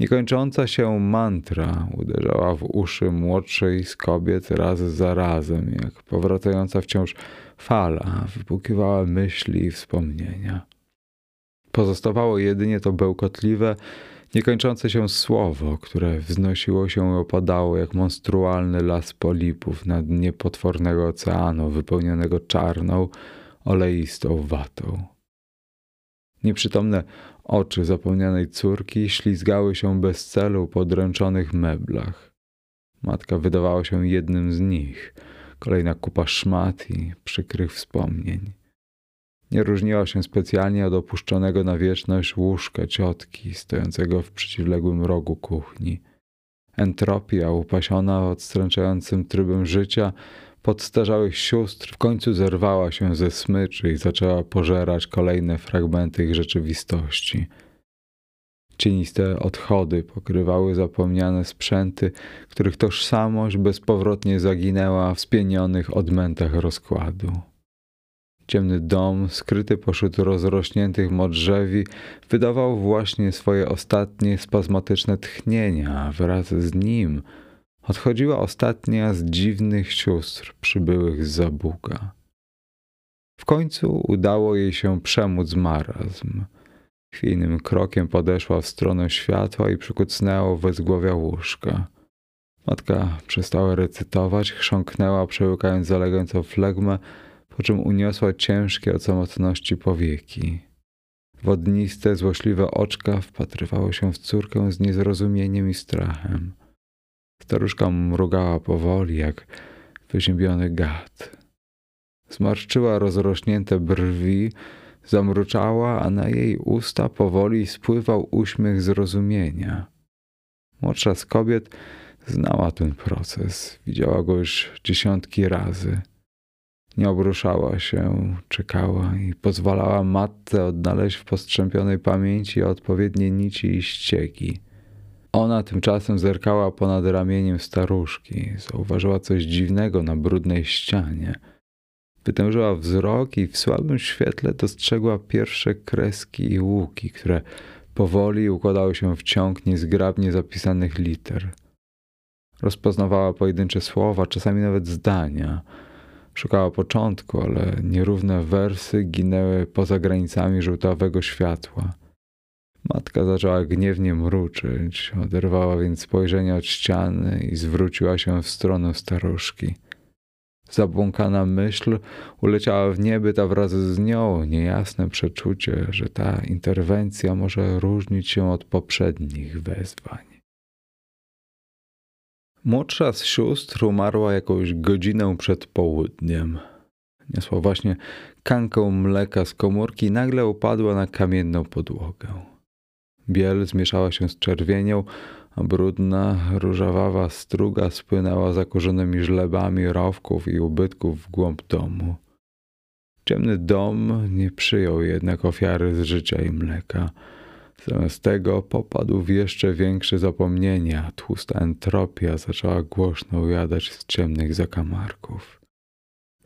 Niekończąca się mantra uderzała w uszy młodszej z kobiet raz za razem, jak powracająca wciąż fala wypukiwała myśli i wspomnienia. Pozostawało jedynie to bełkotliwe, niekończące się słowo, które wznosiło się i opadało jak monstrualny las polipów na dnie potwornego oceanu wypełnionego czarną, oleistą watą. Nieprzytomne oczy zapomnianej córki ślizgały się bez celu po dręczonych meblach. Matka wydawała się jednym z nich, kolejna kupa szmat i przykrych wspomnień. Nie różniła się specjalnie od opuszczonego na wieczność łóżka ciotki stojącego w przeciwległym rogu kuchni. Entropia, upasiona odstręczającym trybem życia, podstarzałych sióstr w końcu zerwała się ze smyczy i zaczęła pożerać kolejne fragmenty ich rzeczywistości. Cieniste odchody pokrywały zapomniane sprzęty, których tożsamość bezpowrotnie zaginęła w spienionych odmętach rozkładu. Ciemny dom, skryty pośród rozrośniętych modrzewi, wydawał właśnie swoje ostatnie spazmatyczne tchnienia, wraz z nim odchodziła ostatnia z dziwnych sióstr przybyłych z Zabuga. W końcu udało jej się przemóc marazm. Chwiejnym krokiem podeszła w stronę światła i przykucnęła wezgłowia łóżka. Matka przestała recytować, chrząknęła, przełykając zalegającą flegmę, po czym uniosła ciężkie od samotności powieki. Wodniste, złośliwe oczka wpatrywały się w córkę z niezrozumieniem i strachem. Staruszka mrugała powoli, jak wyziębiony gad. Zmarszczyła rozrośnięte brwi, zamruczała, a na jej usta powoli spływał uśmiech zrozumienia. Młodsza z kobiet znała ten proces, widziała go już dziesiątki razy. Nie obruszała się, czekała i pozwalała matce odnaleźć w postrzępionej pamięci odpowiednie nici i ścieki. Ona tymczasem zerkała ponad ramieniem staruszki, zauważyła coś dziwnego na brudnej ścianie. Wytężyła wzrok i w słabym świetle dostrzegła pierwsze kreski i łuki, które powoli układały się w ciąg niezgrabnie zapisanych liter. Rozpoznawała pojedyncze słowa, czasami nawet zdania – Szukała początku, ale nierówne wersy ginęły poza granicami żółtawego światła. Matka zaczęła gniewnie mruczyć, oderwała więc spojrzenie od ściany i zwróciła się w stronę staruszki. Zabłąkana myśl uleciała w niebyt, a wraz z nią niejasne przeczucie, że ta interwencja może różnić się od poprzednich wezwań. Młodsza z sióstr umarła jakąś godzinę przed południem. Niosła właśnie kankę mleka z komórki i nagle upadła na kamienną podłogę. Biel zmieszała się z czerwienią, a brudna, różawawa struga spłynęła zakurzonymi żlebami rowków i ubytków w głąb domu. Ciemny dom nie przyjął jednak ofiary z życia i mleka. Zamiast tego popadł w jeszcze większe zapomnienie, a tłusta entropia zaczęła głośno ujadać z ciemnych zakamarków.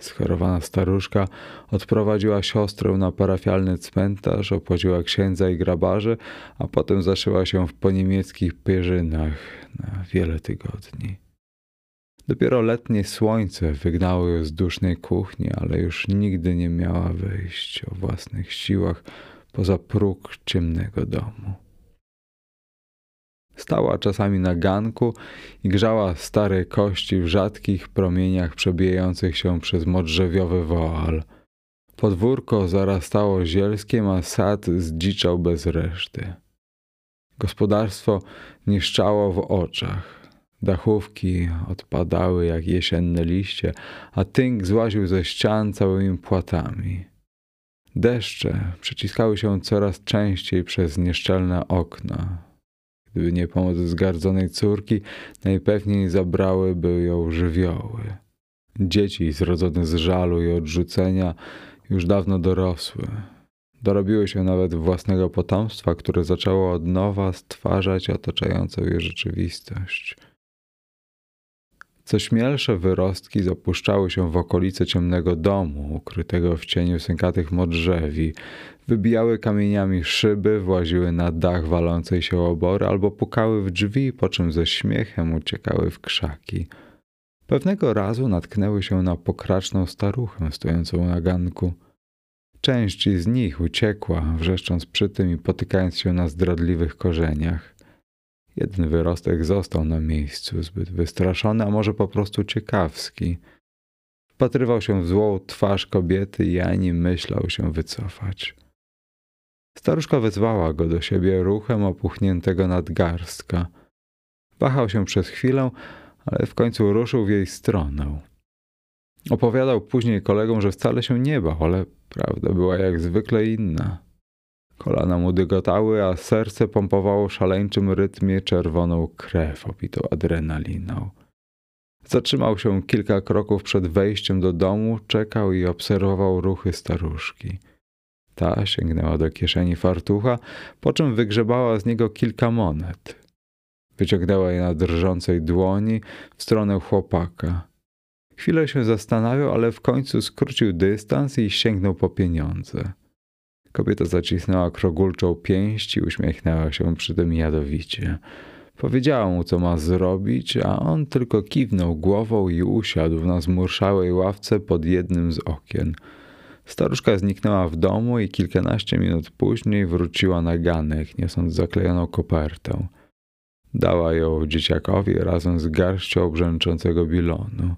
Schorowana staruszka odprowadziła siostrę na parafialny cmentarz, opłaciła księdza i grabarzy, a potem zaszyła się w poniemieckich pierzynach na wiele tygodni. Dopiero letnie słońce wygnało ją z dusznej kuchni, ale już nigdy nie miała wyjść o własnych siłach, poza próg ciemnego domu. Stała czasami na ganku i grzała stare kości w rzadkich promieniach przebijających się przez modrzewiowy woal. Podwórko zarastało zielskiem, a sad zdziczał bez reszty. Gospodarstwo niszczało w oczach. Dachówki odpadały jak jesienne liście, a tynk złaził ze ścian całymi płatami. Deszcze przyciskały się coraz częściej przez nieszczelne okna. Gdyby nie pomoc zgardzonej córki, najpewniej zabrałyby ją żywioły. Dzieci zrodzone z żalu i odrzucenia już dawno dorosły. Dorobiły się nawet własnego potomstwa, które zaczęło od nowa stwarzać otaczającą je rzeczywistość. Co śmielsze wyrostki zapuszczały się w okolice ciemnego domu, ukrytego w cieniu sękatych modrzewi, wybijały kamieniami szyby, właziły na dach walącej się obory albo pukały w drzwi, po czym ze śmiechem uciekały w krzaki. Pewnego razu natknęły się na pokraczną staruchę stojącą na ganku. Część z nich uciekła, wrzeszcząc przy tym i potykając się na zdradliwych korzeniach. Jeden wyrostek został na miejscu, zbyt wystraszony, a może po prostu ciekawski. Wpatrywał się w złą twarz kobiety i ani myślał się wycofać. Staruszka wezwała go do siebie ruchem opuchniętego nadgarstka. Wahał się przez chwilę, ale w końcu ruszył w jej stronę. Opowiadał później kolegom, że wcale się nie bał, ale prawda była jak zwykle inna. Kolana mu dygotały, a serce pompowało w szaleńczym rytmie czerwoną krew opitą adrenaliną. Zatrzymał się kilka kroków przed wejściem do domu, czekał i obserwował ruchy staruszki. Ta sięgnęła do kieszeni fartucha, po czym wygrzebała z niego kilka monet. Wyciągnęła je na drżącej dłoni w stronę chłopaka. Chwilę się zastanawiał, ale w końcu skrócił dystans i sięgnął po pieniądze. Kobieta zacisnęła krogulczą pięść i uśmiechnęła się przy tym jadowicie. Powiedziała mu, co ma zrobić, a on tylko kiwnął głową i usiadł na zmurszałej ławce pod jednym z okien. Staruszka zniknęła w domu i kilkanaście minut później wróciła na ganek, niosąc zaklejoną kopertę. Dała ją dzieciakowi razem z garścią brzęczącego bilonu.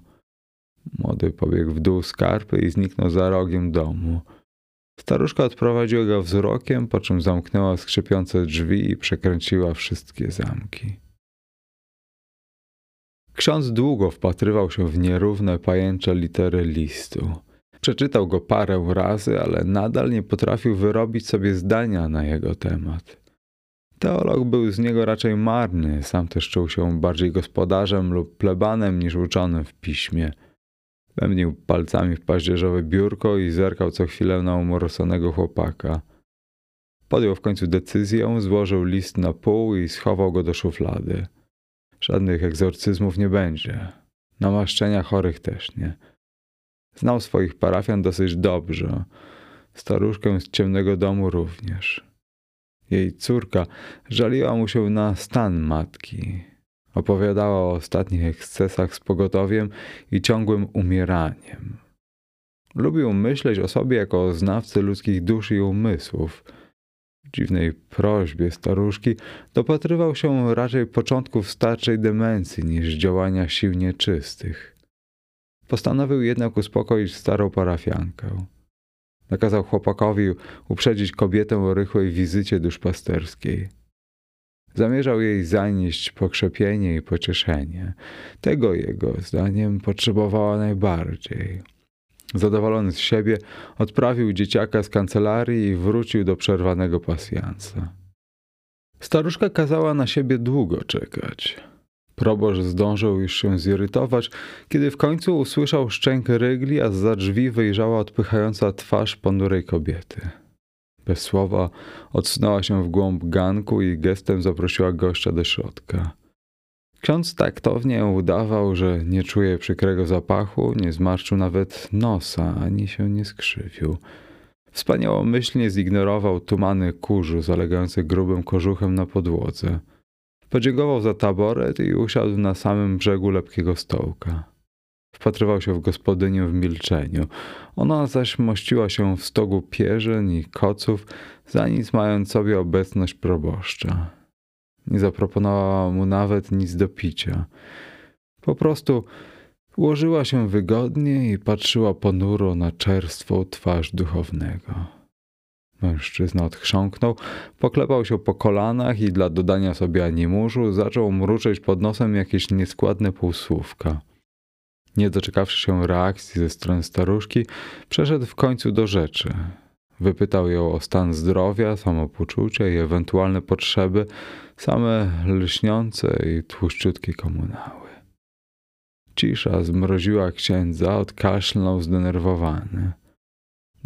Młody pobiegł w dół skarpy i zniknął za rogiem domu. Staruszka odprowadziła go wzrokiem, po czym zamknęła skrzypiące drzwi i przekręciła wszystkie zamki. Ksiądz długo wpatrywał się w nierówne pajęcze litery listu. Przeczytał go parę razy, ale nadal nie potrafił wyrobić sobie zdania na jego temat. Teolog był z niego raczej marny, sam też czuł się bardziej gospodarzem lub plebanem niż uczonym w piśmie. Wemnił palcami w paździerzowe biurko i zerkał co chwilę na umorsonego chłopaka. Podjął w końcu decyzję, złożył list na pół i schował go do szuflady. Żadnych egzorcyzmów nie będzie. Namaszczenia chorych też nie. Znał swoich parafian dosyć dobrze. Staruszkę z ciemnego domu również. Jej córka żaliła mu się na stan matki. Opowiadała o ostatnich ekscesach z pogotowiem i ciągłym umieraniem. Lubił myśleć o sobie jako o znawcy ludzkich dusz i umysłów. W dziwnej prośbie staruszki dopatrywał się raczej początków starczej demencji niż działania sił nieczystych. Postanowił jednak uspokoić starą parafiankę. Nakazał chłopakowi uprzedzić kobietę o rychłej wizycie duszpasterskiej. Zamierzał jej zanieść pokrzepienie i pocieszenie. Tego jego zdaniem potrzebowała najbardziej. Zadowolony z siebie, odprawił dzieciaka z kancelarii i wrócił do przerwanego pasjansa. Staruszka kazała na siebie długo czekać. Proboszcz zdążył już się zirytować, kiedy w końcu usłyszał szczęk rygli, a za drzwi wyjrzała odpychająca twarz ponurej kobiety. Bez słowa odsunęła się w głąb ganku i gestem zaprosiła gościa do środka. Ksiądz taktownie udawał, że nie czuje przykrego zapachu, nie zmarszczył nawet nosa, ani się nie skrzywił. Wspaniałomyślnie zignorował tumany kurzu zalegający grubym kożuchem na podłodze. Podziękował za taboret i usiadł na samym brzegu lepkiego stołka. Wpatrywał się w gospodynię w milczeniu. Ona zaś mościła się w stogu pierzyn i koców, za nic mając sobie obecność proboszcza. Nie zaproponowała mu nawet nic do picia. Po prostu ułożyła się wygodnie i patrzyła ponuro na czerstwą twarz duchownego. Mężczyzna odchrząknął, poklepał się po kolanach i dla dodania sobie animuszu zaczął mruczeć pod nosem jakieś nieskładne półsłówka. Nie doczekawszy się reakcji ze strony staruszki, przeszedł w końcu do rzeczy. Wypytał ją o stan zdrowia, samopoczucie i ewentualne potrzeby, same lśniące i tłuszczutkie komunały. Cisza zmroziła księdza, odkaszlnął zdenerwowany.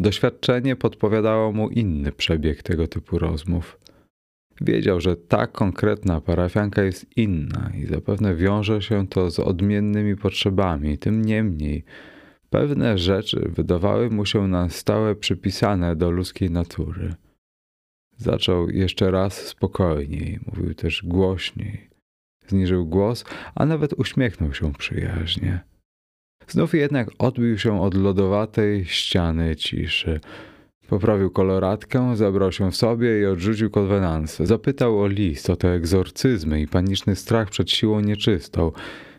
Doświadczenie podpowiadało mu inny przebieg tego typu rozmów. Wiedział, że ta konkretna parafianka jest inna i zapewne wiąże się to z odmiennymi potrzebami. Tym niemniej, pewne rzeczy wydawały mu się na stałe przypisane do ludzkiej natury. Zaczął jeszcze raz spokojniej, mówił też głośniej. Zniżył głos, a nawet uśmiechnął się przyjaźnie. Znów jednak odbił się od lodowatej ściany ciszy. Poprawił koloratkę, zabrał się w sobie i odrzucił konwenansę. Zapytał o list, o te egzorcyzmy i paniczny strach przed siłą nieczystą.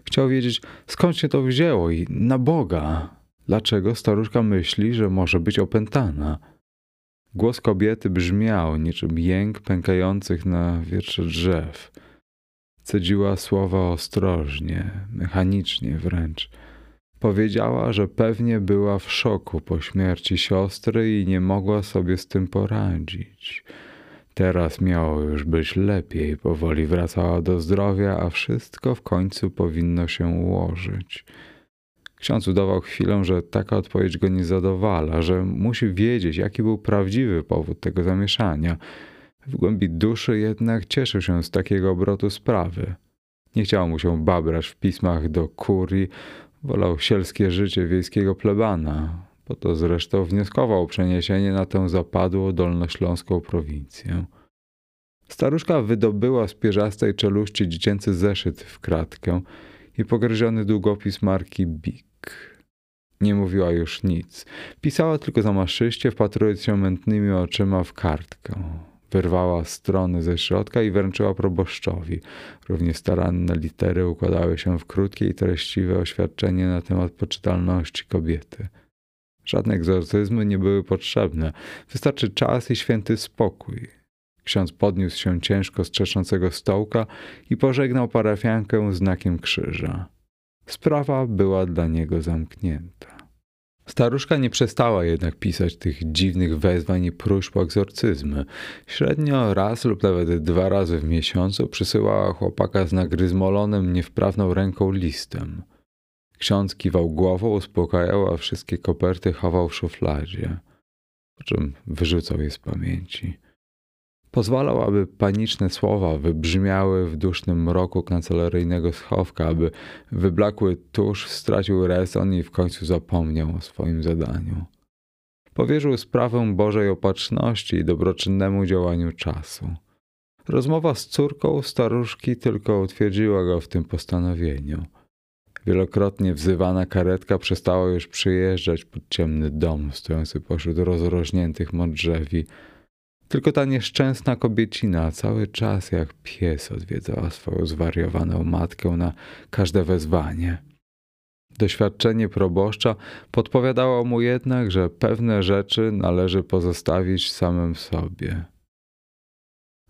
Chciał wiedzieć, skąd się to wzięło i na Boga. Dlaczego staruszka myśli, że może być opętana? Głos kobiety brzmiał niczym jęk pękających na wietrze drzew. Cedziła słowa ostrożnie, mechanicznie wręcz. Powiedziała, że pewnie była w szoku po śmierci siostry i nie mogła sobie z tym poradzić. Teraz miało już być lepiej, powoli wracała do zdrowia, a wszystko w końcu powinno się ułożyć. Ksiądz udawał chwilę, że taka odpowiedź go nie zadowala, że musi wiedzieć, jaki był prawdziwy powód tego zamieszania. W głębi duszy jednak cieszył się z takiego obrotu sprawy. Nie chciało mu się babrać w pismach do kurii, Wolał sielskie życie wiejskiego plebana, po to zresztą wnioskował przeniesienie na tę zapadłą dolnośląską prowincję. Staruszka wydobyła z pierzastej czeluści dziecięcy zeszyt w kratkę i pogryziony długopis marki Big. Nie mówiła już nic. Pisała tylko zamaszyście, wpatrując się mętnymi oczyma w kartkę. Wyrwała strony ze środka i wręczyła proboszczowi. Równie staranne litery układały się w krótkie i treściwe oświadczenie na temat poczytalności kobiety. Żadne egzorcyzmy nie były potrzebne. Wystarczy czas i święty spokój. Ksiądz podniósł się ciężko z trzeszącego stołka i pożegnał parafiankę znakiem krzyża. Sprawa była dla niego zamknięta. Staruszka nie przestała jednak pisać tych dziwnych wezwań i próśb o egzorcyzmy. Średnio raz lub nawet dwa razy w miesiącu przysyłała chłopaka z nagryzmolonym niewprawną ręką listem. Ksiądz kiwał głową, uspokajał, a wszystkie koperty chował w szufladzie, po czym wyrzucał je z pamięci. Pozwalał, aby paniczne słowa wybrzmiały w dusznym mroku kancelaryjnego schowka, aby wyblakły tusz stracił rezon i w końcu zapomniał o swoim zadaniu. Powierzył sprawę Bożej opatrzności i dobroczynnemu działaniu czasu. Rozmowa z córką staruszki tylko utwierdziła go w tym postanowieniu. Wielokrotnie wzywana karetka przestała już przyjeżdżać pod ciemny dom stojący pośród rozrośniętych modrzewi, tylko ta nieszczęsna kobiecina cały czas jak pies odwiedzała swoją zwariowaną matkę na każde wezwanie. Doświadczenie proboszcza podpowiadało mu jednak, że pewne rzeczy należy pozostawić samym sobie.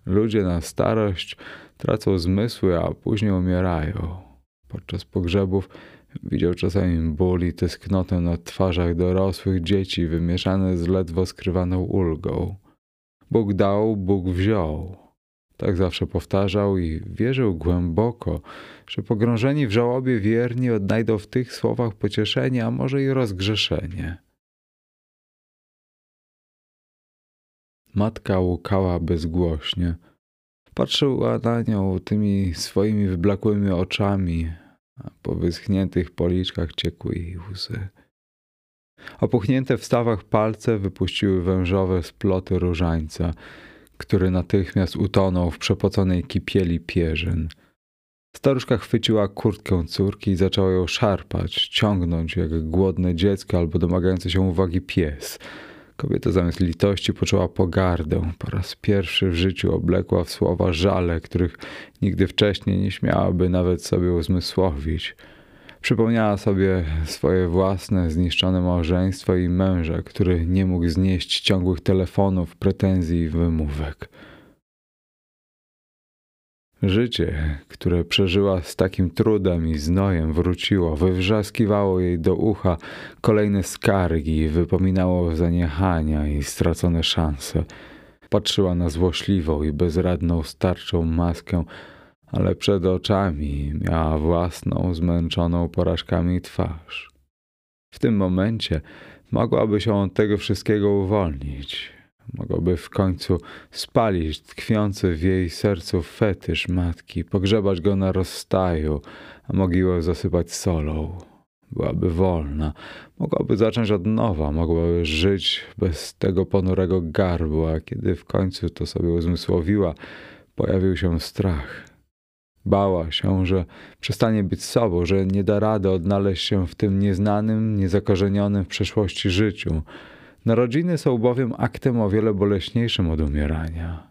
Ludzie na starość tracą zmysły, a później umierają. Podczas pogrzebów widział czasami ból i tęsknotę na twarzach dorosłych dzieci wymieszane z ledwo skrywaną ulgą. Bóg dał, Bóg wziął. Tak zawsze powtarzał i wierzył głęboko, że pogrążeni w żałobie wierni odnajdą w tych słowach pocieszenie, a może i rozgrzeszenie. Matka łukała bezgłośnie. Patrzyła na nią tymi swoimi wyblakłymi oczami, a po wyschniętych policzkach ciekły jej łzy. Opuchnięte w stawach palce wypuściły wężowe sploty różańca, który natychmiast utonął w przepoconej kipieli pierzyn. Staruszka chwyciła kurtkę córki i zaczęła ją szarpać, ciągnąć jak głodne dziecko albo domagający się uwagi pies. Kobieta zamiast litości poczuła pogardę. Po raz pierwszy w życiu oblekła w słowa żale, których nigdy wcześniej nie śmiałaby nawet sobie uzmysłowić. Przypomniała sobie swoje własne zniszczone małżeństwo i męża, który nie mógł znieść ciągłych telefonów, pretensji i wymówek. Życie, które przeżyła z takim trudem i znojem, wróciło, wywrzaskiwało jej do ucha kolejne skargi, wypominało zaniechania i stracone szanse. Patrzyła na złośliwą i bezradną starczą maskę ale przed oczami miała własną, zmęczoną porażkami twarz. W tym momencie mogłaby się od tego wszystkiego uwolnić. Mogłaby w końcu spalić tkwiący w jej sercu fetysz matki, pogrzebać go na rozstaju, a mogiłę zasypać solą. Byłaby wolna, mogłaby zacząć od nowa, mogłaby żyć bez tego ponurego garbu, a kiedy w końcu to sobie uzmysłowiła, pojawił się strach. Bała się, że przestanie być sobą, że nie da rady odnaleźć się w tym nieznanym, niezakorzenionym w przeszłości życiu. Narodziny są bowiem aktem o wiele boleśniejszym od umierania.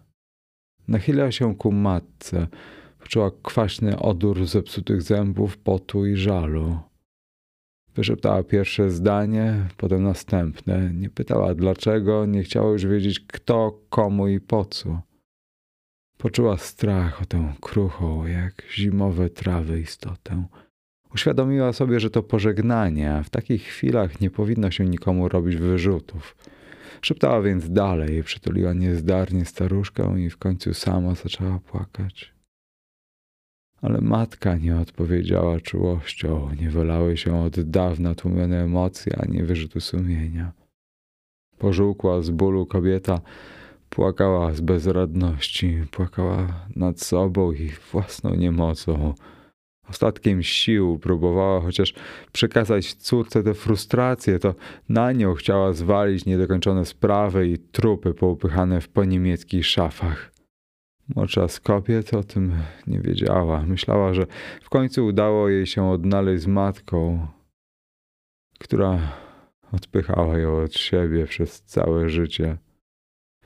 Nachyliła się ku matce, poczuła kwaśny odór zepsutych zębów, potu i żalu. Wyszeptała pierwsze zdanie, potem następne. Nie pytała dlaczego, nie chciała już wiedzieć kto, komu i po co. Poczuła strach o tę kruchą, jak zimowe trawy istotę. Uświadomiła sobie, że to pożegnanie, a w takich chwilach nie powinno się nikomu robić wyrzutów. Szeptała więc dalej, przytuliła niezdarnie staruszkę i w końcu sama zaczęła płakać. Ale matka nie odpowiedziała czułością, nie wolały się od dawna tłumione emocje ani wyrzutu sumienia. Pożółkła z bólu kobieta Płakała z bezradności, płakała nad sobą i własną niemocą. Ostatkiem sił próbowała chociaż przekazać córce tę frustrację, to na nią chciała zwalić niedokończone sprawy i trupy poupychane w poniemieckich szafach. Młodsza z kobiet o tym nie wiedziała. Myślała, że w końcu udało jej się odnaleźć z matką, która odpychała ją od siebie przez całe życie.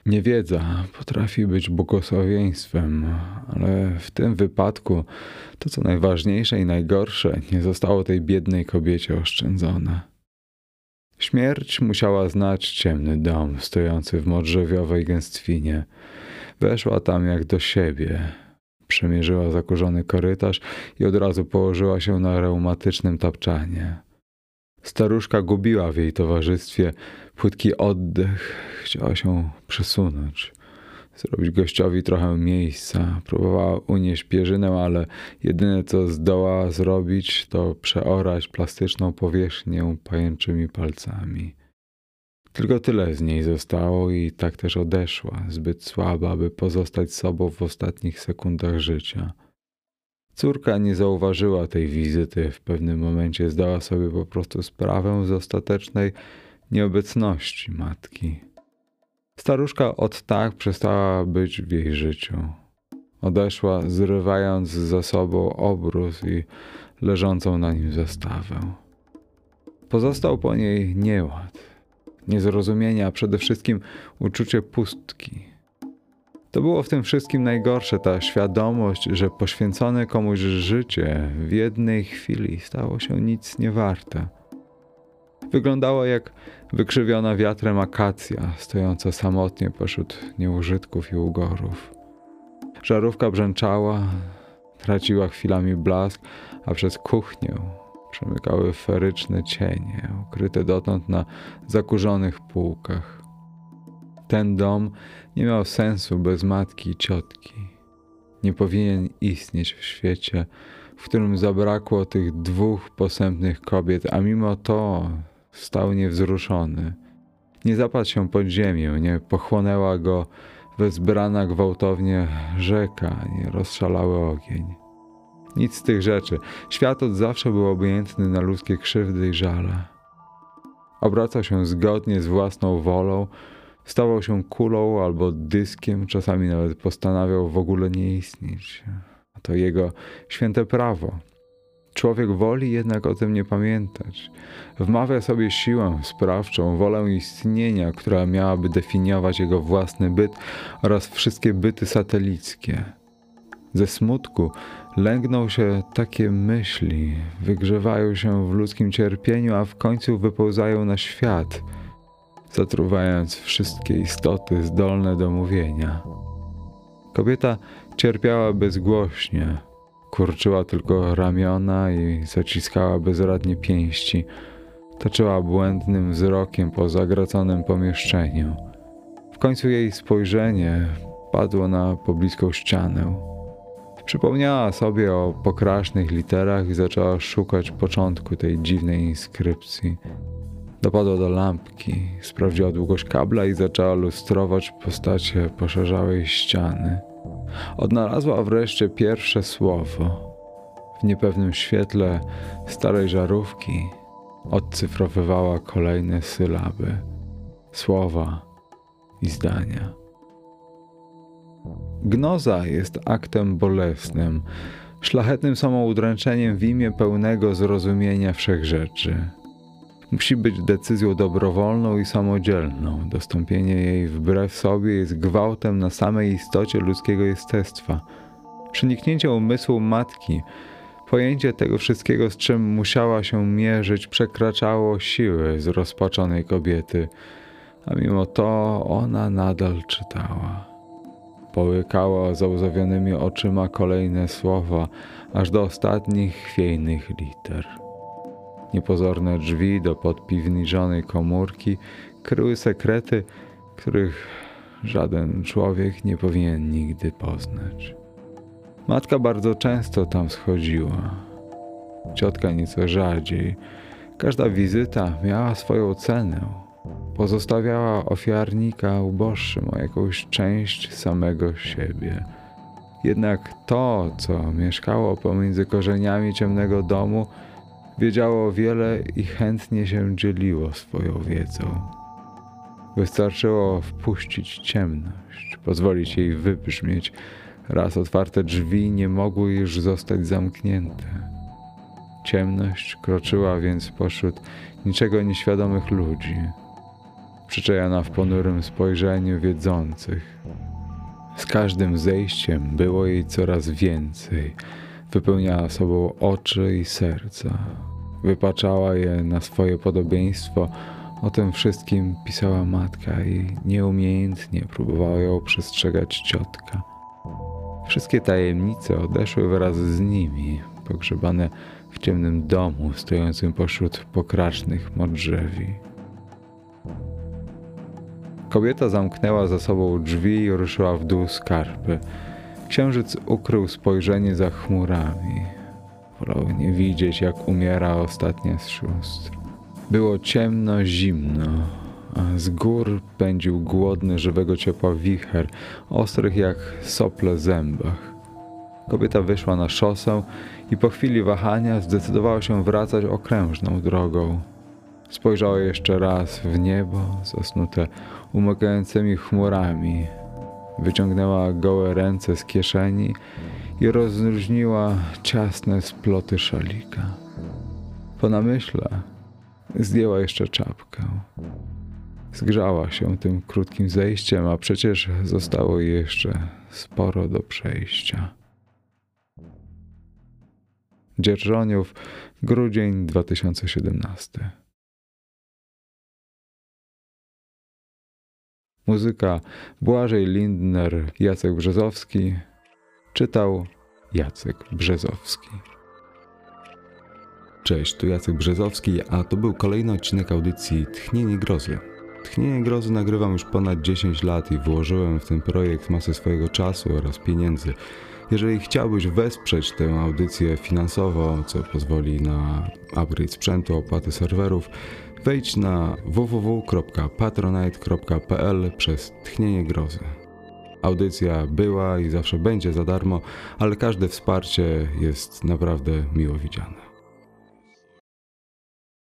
Niewiedza potrafi być błogosławieństwem, ale w tym wypadku to, co najważniejsze i najgorsze, nie zostało tej biednej kobiecie oszczędzone. Śmierć musiała znać ciemny dom stojący w modrzewiowej gęstwinie. Weszła tam jak do siebie. Przemierzyła zakurzony korytarz i od razu położyła się na reumatycznym tapczanie. Staruszka gubiła w jej towarzystwie płytki oddech, chciała się przesunąć, zrobić gościowi trochę miejsca. Próbowała unieść pierzynę, ale jedyne co zdołała zrobić, to przeorać plastyczną powierzchnię pajęczymi palcami. Tylko tyle z niej zostało i tak też odeszła, zbyt słaba, by pozostać sobą w ostatnich sekundach życia. Córka nie zauważyła tej wizyty, w pewnym momencie zdała sobie po prostu sprawę z ostatecznej nieobecności matki. Staruszka od tak przestała być w jej życiu. Odeszła, zrywając za sobą obrus i leżącą na nim zastawę. Pozostał po niej nieład, niezrozumienie, a przede wszystkim uczucie pustki. To było w tym wszystkim najgorsze, ta świadomość, że poświęcone komuś życie w jednej chwili stało się nic nie warte. Wyglądała jak wykrzywiona wiatrem akacja, stojąca samotnie pośród nieużytków i ugorów. Żarówka brzęczała, traciła chwilami blask, a przez kuchnię przemykały feryczne cienie, ukryte dotąd na zakurzonych półkach. Ten dom nie miał sensu bez matki i ciotki. Nie powinien istnieć w świecie, w którym zabrakło tych dwóch posępnych kobiet, a mimo to stał niewzruszony. Nie zapadł się pod ziemię, nie pochłonęła go wezbrana gwałtownie rzeka, nie rozszalały ogień. Nic z tych rzeczy. Świat od zawsze był obojętny na ludzkie krzywdy i żale. Obracał się zgodnie z własną wolą, stawał się kulą albo dyskiem, czasami nawet postanawiał w ogóle nie istnieć. A to jego święte prawo. Człowiek woli jednak o tym nie pamiętać. Wmawia sobie siłę sprawczą, wolę istnienia, która miałaby definiować jego własny byt oraz wszystkie byty satelickie. Ze smutku lęgną się takie myśli, wygrzewają się w ludzkim cierpieniu, a w końcu wypełzają na świat, zatruwając wszystkie istoty zdolne do mówienia. Kobieta cierpiała bezgłośnie, kurczyła tylko ramiona i zaciskała bezradnie pięści. Toczyła błędnym wzrokiem po zagraconym pomieszczeniu. W końcu jej spojrzenie padło na pobliską ścianę. Przypomniała sobie o pokrasznych literach i zaczęła szukać początku tej dziwnej inskrypcji. Dopadła do lampki, sprawdziła długość kabla i zaczęła lustrować postacie poszerzałej ściany. Odnalazła wreszcie pierwsze słowo. W niepewnym świetle starej żarówki odcyfrowywała kolejne sylaby, słowa i zdania. Gnoza jest aktem bolesnym, szlachetnym samoudręczeniem w imię pełnego zrozumienia wszechrzeczy. Musi być decyzją dobrowolną i samodzielną. Dostąpienie jej wbrew sobie jest gwałtem na samej istocie ludzkiego jestestwa. Przeniknięcie umysłu matki, pojęcie tego wszystkiego, z czym musiała się mierzyć, przekraczało siły zrozpaczonej kobiety, a mimo to ona nadal czytała. Połykała załzawionymi oczyma kolejne słowa, aż do ostatnich chwiejnych liter. Niepozorne drzwi do podpiwniczonej komórki kryły sekrety, których żaden człowiek nie powinien nigdy poznać. Matka bardzo często tam schodziła, ciotka nieco rzadziej. Każda wizyta miała swoją cenę. Pozostawiała ofiarnika uboższym o jakąś część samego siebie. Jednak to, co mieszkało pomiędzy korzeniami ciemnego domu, wiedziało wiele i chętnie się dzieliło swoją wiedzą. Wystarczyło wpuścić ciemność, pozwolić jej wybrzmieć. Raz otwarte drzwi nie mogły już zostać zamknięte. Ciemność kroczyła więc pośród niczego nieświadomych ludzi, przyczajona w ponurym spojrzeniu wiedzących. Z każdym zejściem było jej coraz więcej. Wypełniała sobą oczy i serca. Wypaczała je na swoje podobieństwo. O tym wszystkim pisała matka i nieumiejętnie próbowała ją przestrzegać ciotka. Wszystkie tajemnice odeszły wraz z nimi, pogrzebane w ciemnym domu stojącym pośród pokracznych modrzewi. Kobieta zamknęła za sobą drzwi i ruszyła w dół skarpy. Księżyc ukrył spojrzenie za chmurami. Wolał nie widzieć, jak umiera ostatnia z sióstr. Było ciemno, zimno, a z gór pędził głodny, żywego ciepła wicher, ostrych jak sople zębach. Kobieta wyszła na szosę i po chwili wahania zdecydowała się wracać okrężną drogą. Spojrzała jeszcze raz w niebo, zasnute umykającymi chmurami. Wyciągnęła gołe ręce z kieszeni i rozróżniła ciasne sploty szalika. Po namyśle zdjęła jeszcze czapkę. Zgrzała się tym krótkim zejściem, a przecież zostało jej jeszcze sporo do przejścia. Dzierżoniów, grudzień 2017. Muzyka Błażej Lindner, Jacek Brzezowski. Czytał Jacek Brzezowski.
Cześć, tu Jacek Brzezowski, a to był kolejny odcinek audycji Tchnienie Grozy. Tchnienie Grozy nagrywam już ponad 10 lat i włożyłem w ten projekt masę swojego czasu oraz pieniędzy. Jeżeli chciałbyś wesprzeć tę audycję finansowo, co pozwoli na upgrade sprzętu, opłaty serwerów, wejdź na www.patronite.pl przez Tchnienie Grozy. Audycja była i zawsze będzie za darmo, ale każde wsparcie jest naprawdę miło widziane.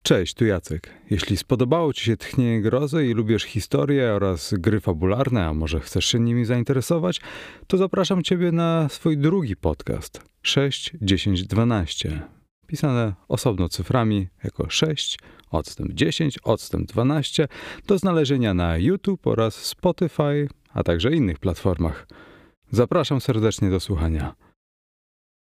Cześć, tu Jacek. Jeśli spodobało Ci się Tchnienie Grozy i lubisz historię oraz gry fabularne, a może chcesz się nimi zainteresować, to zapraszam Ciebie na swój drugi podcast 6, 10, 12. Pisane osobno cyframi jako 6, odstęp 10, odstęp 12 do znalezienia na YouTube oraz Spotify, a także innych platformach. Zapraszam serdecznie do słuchania.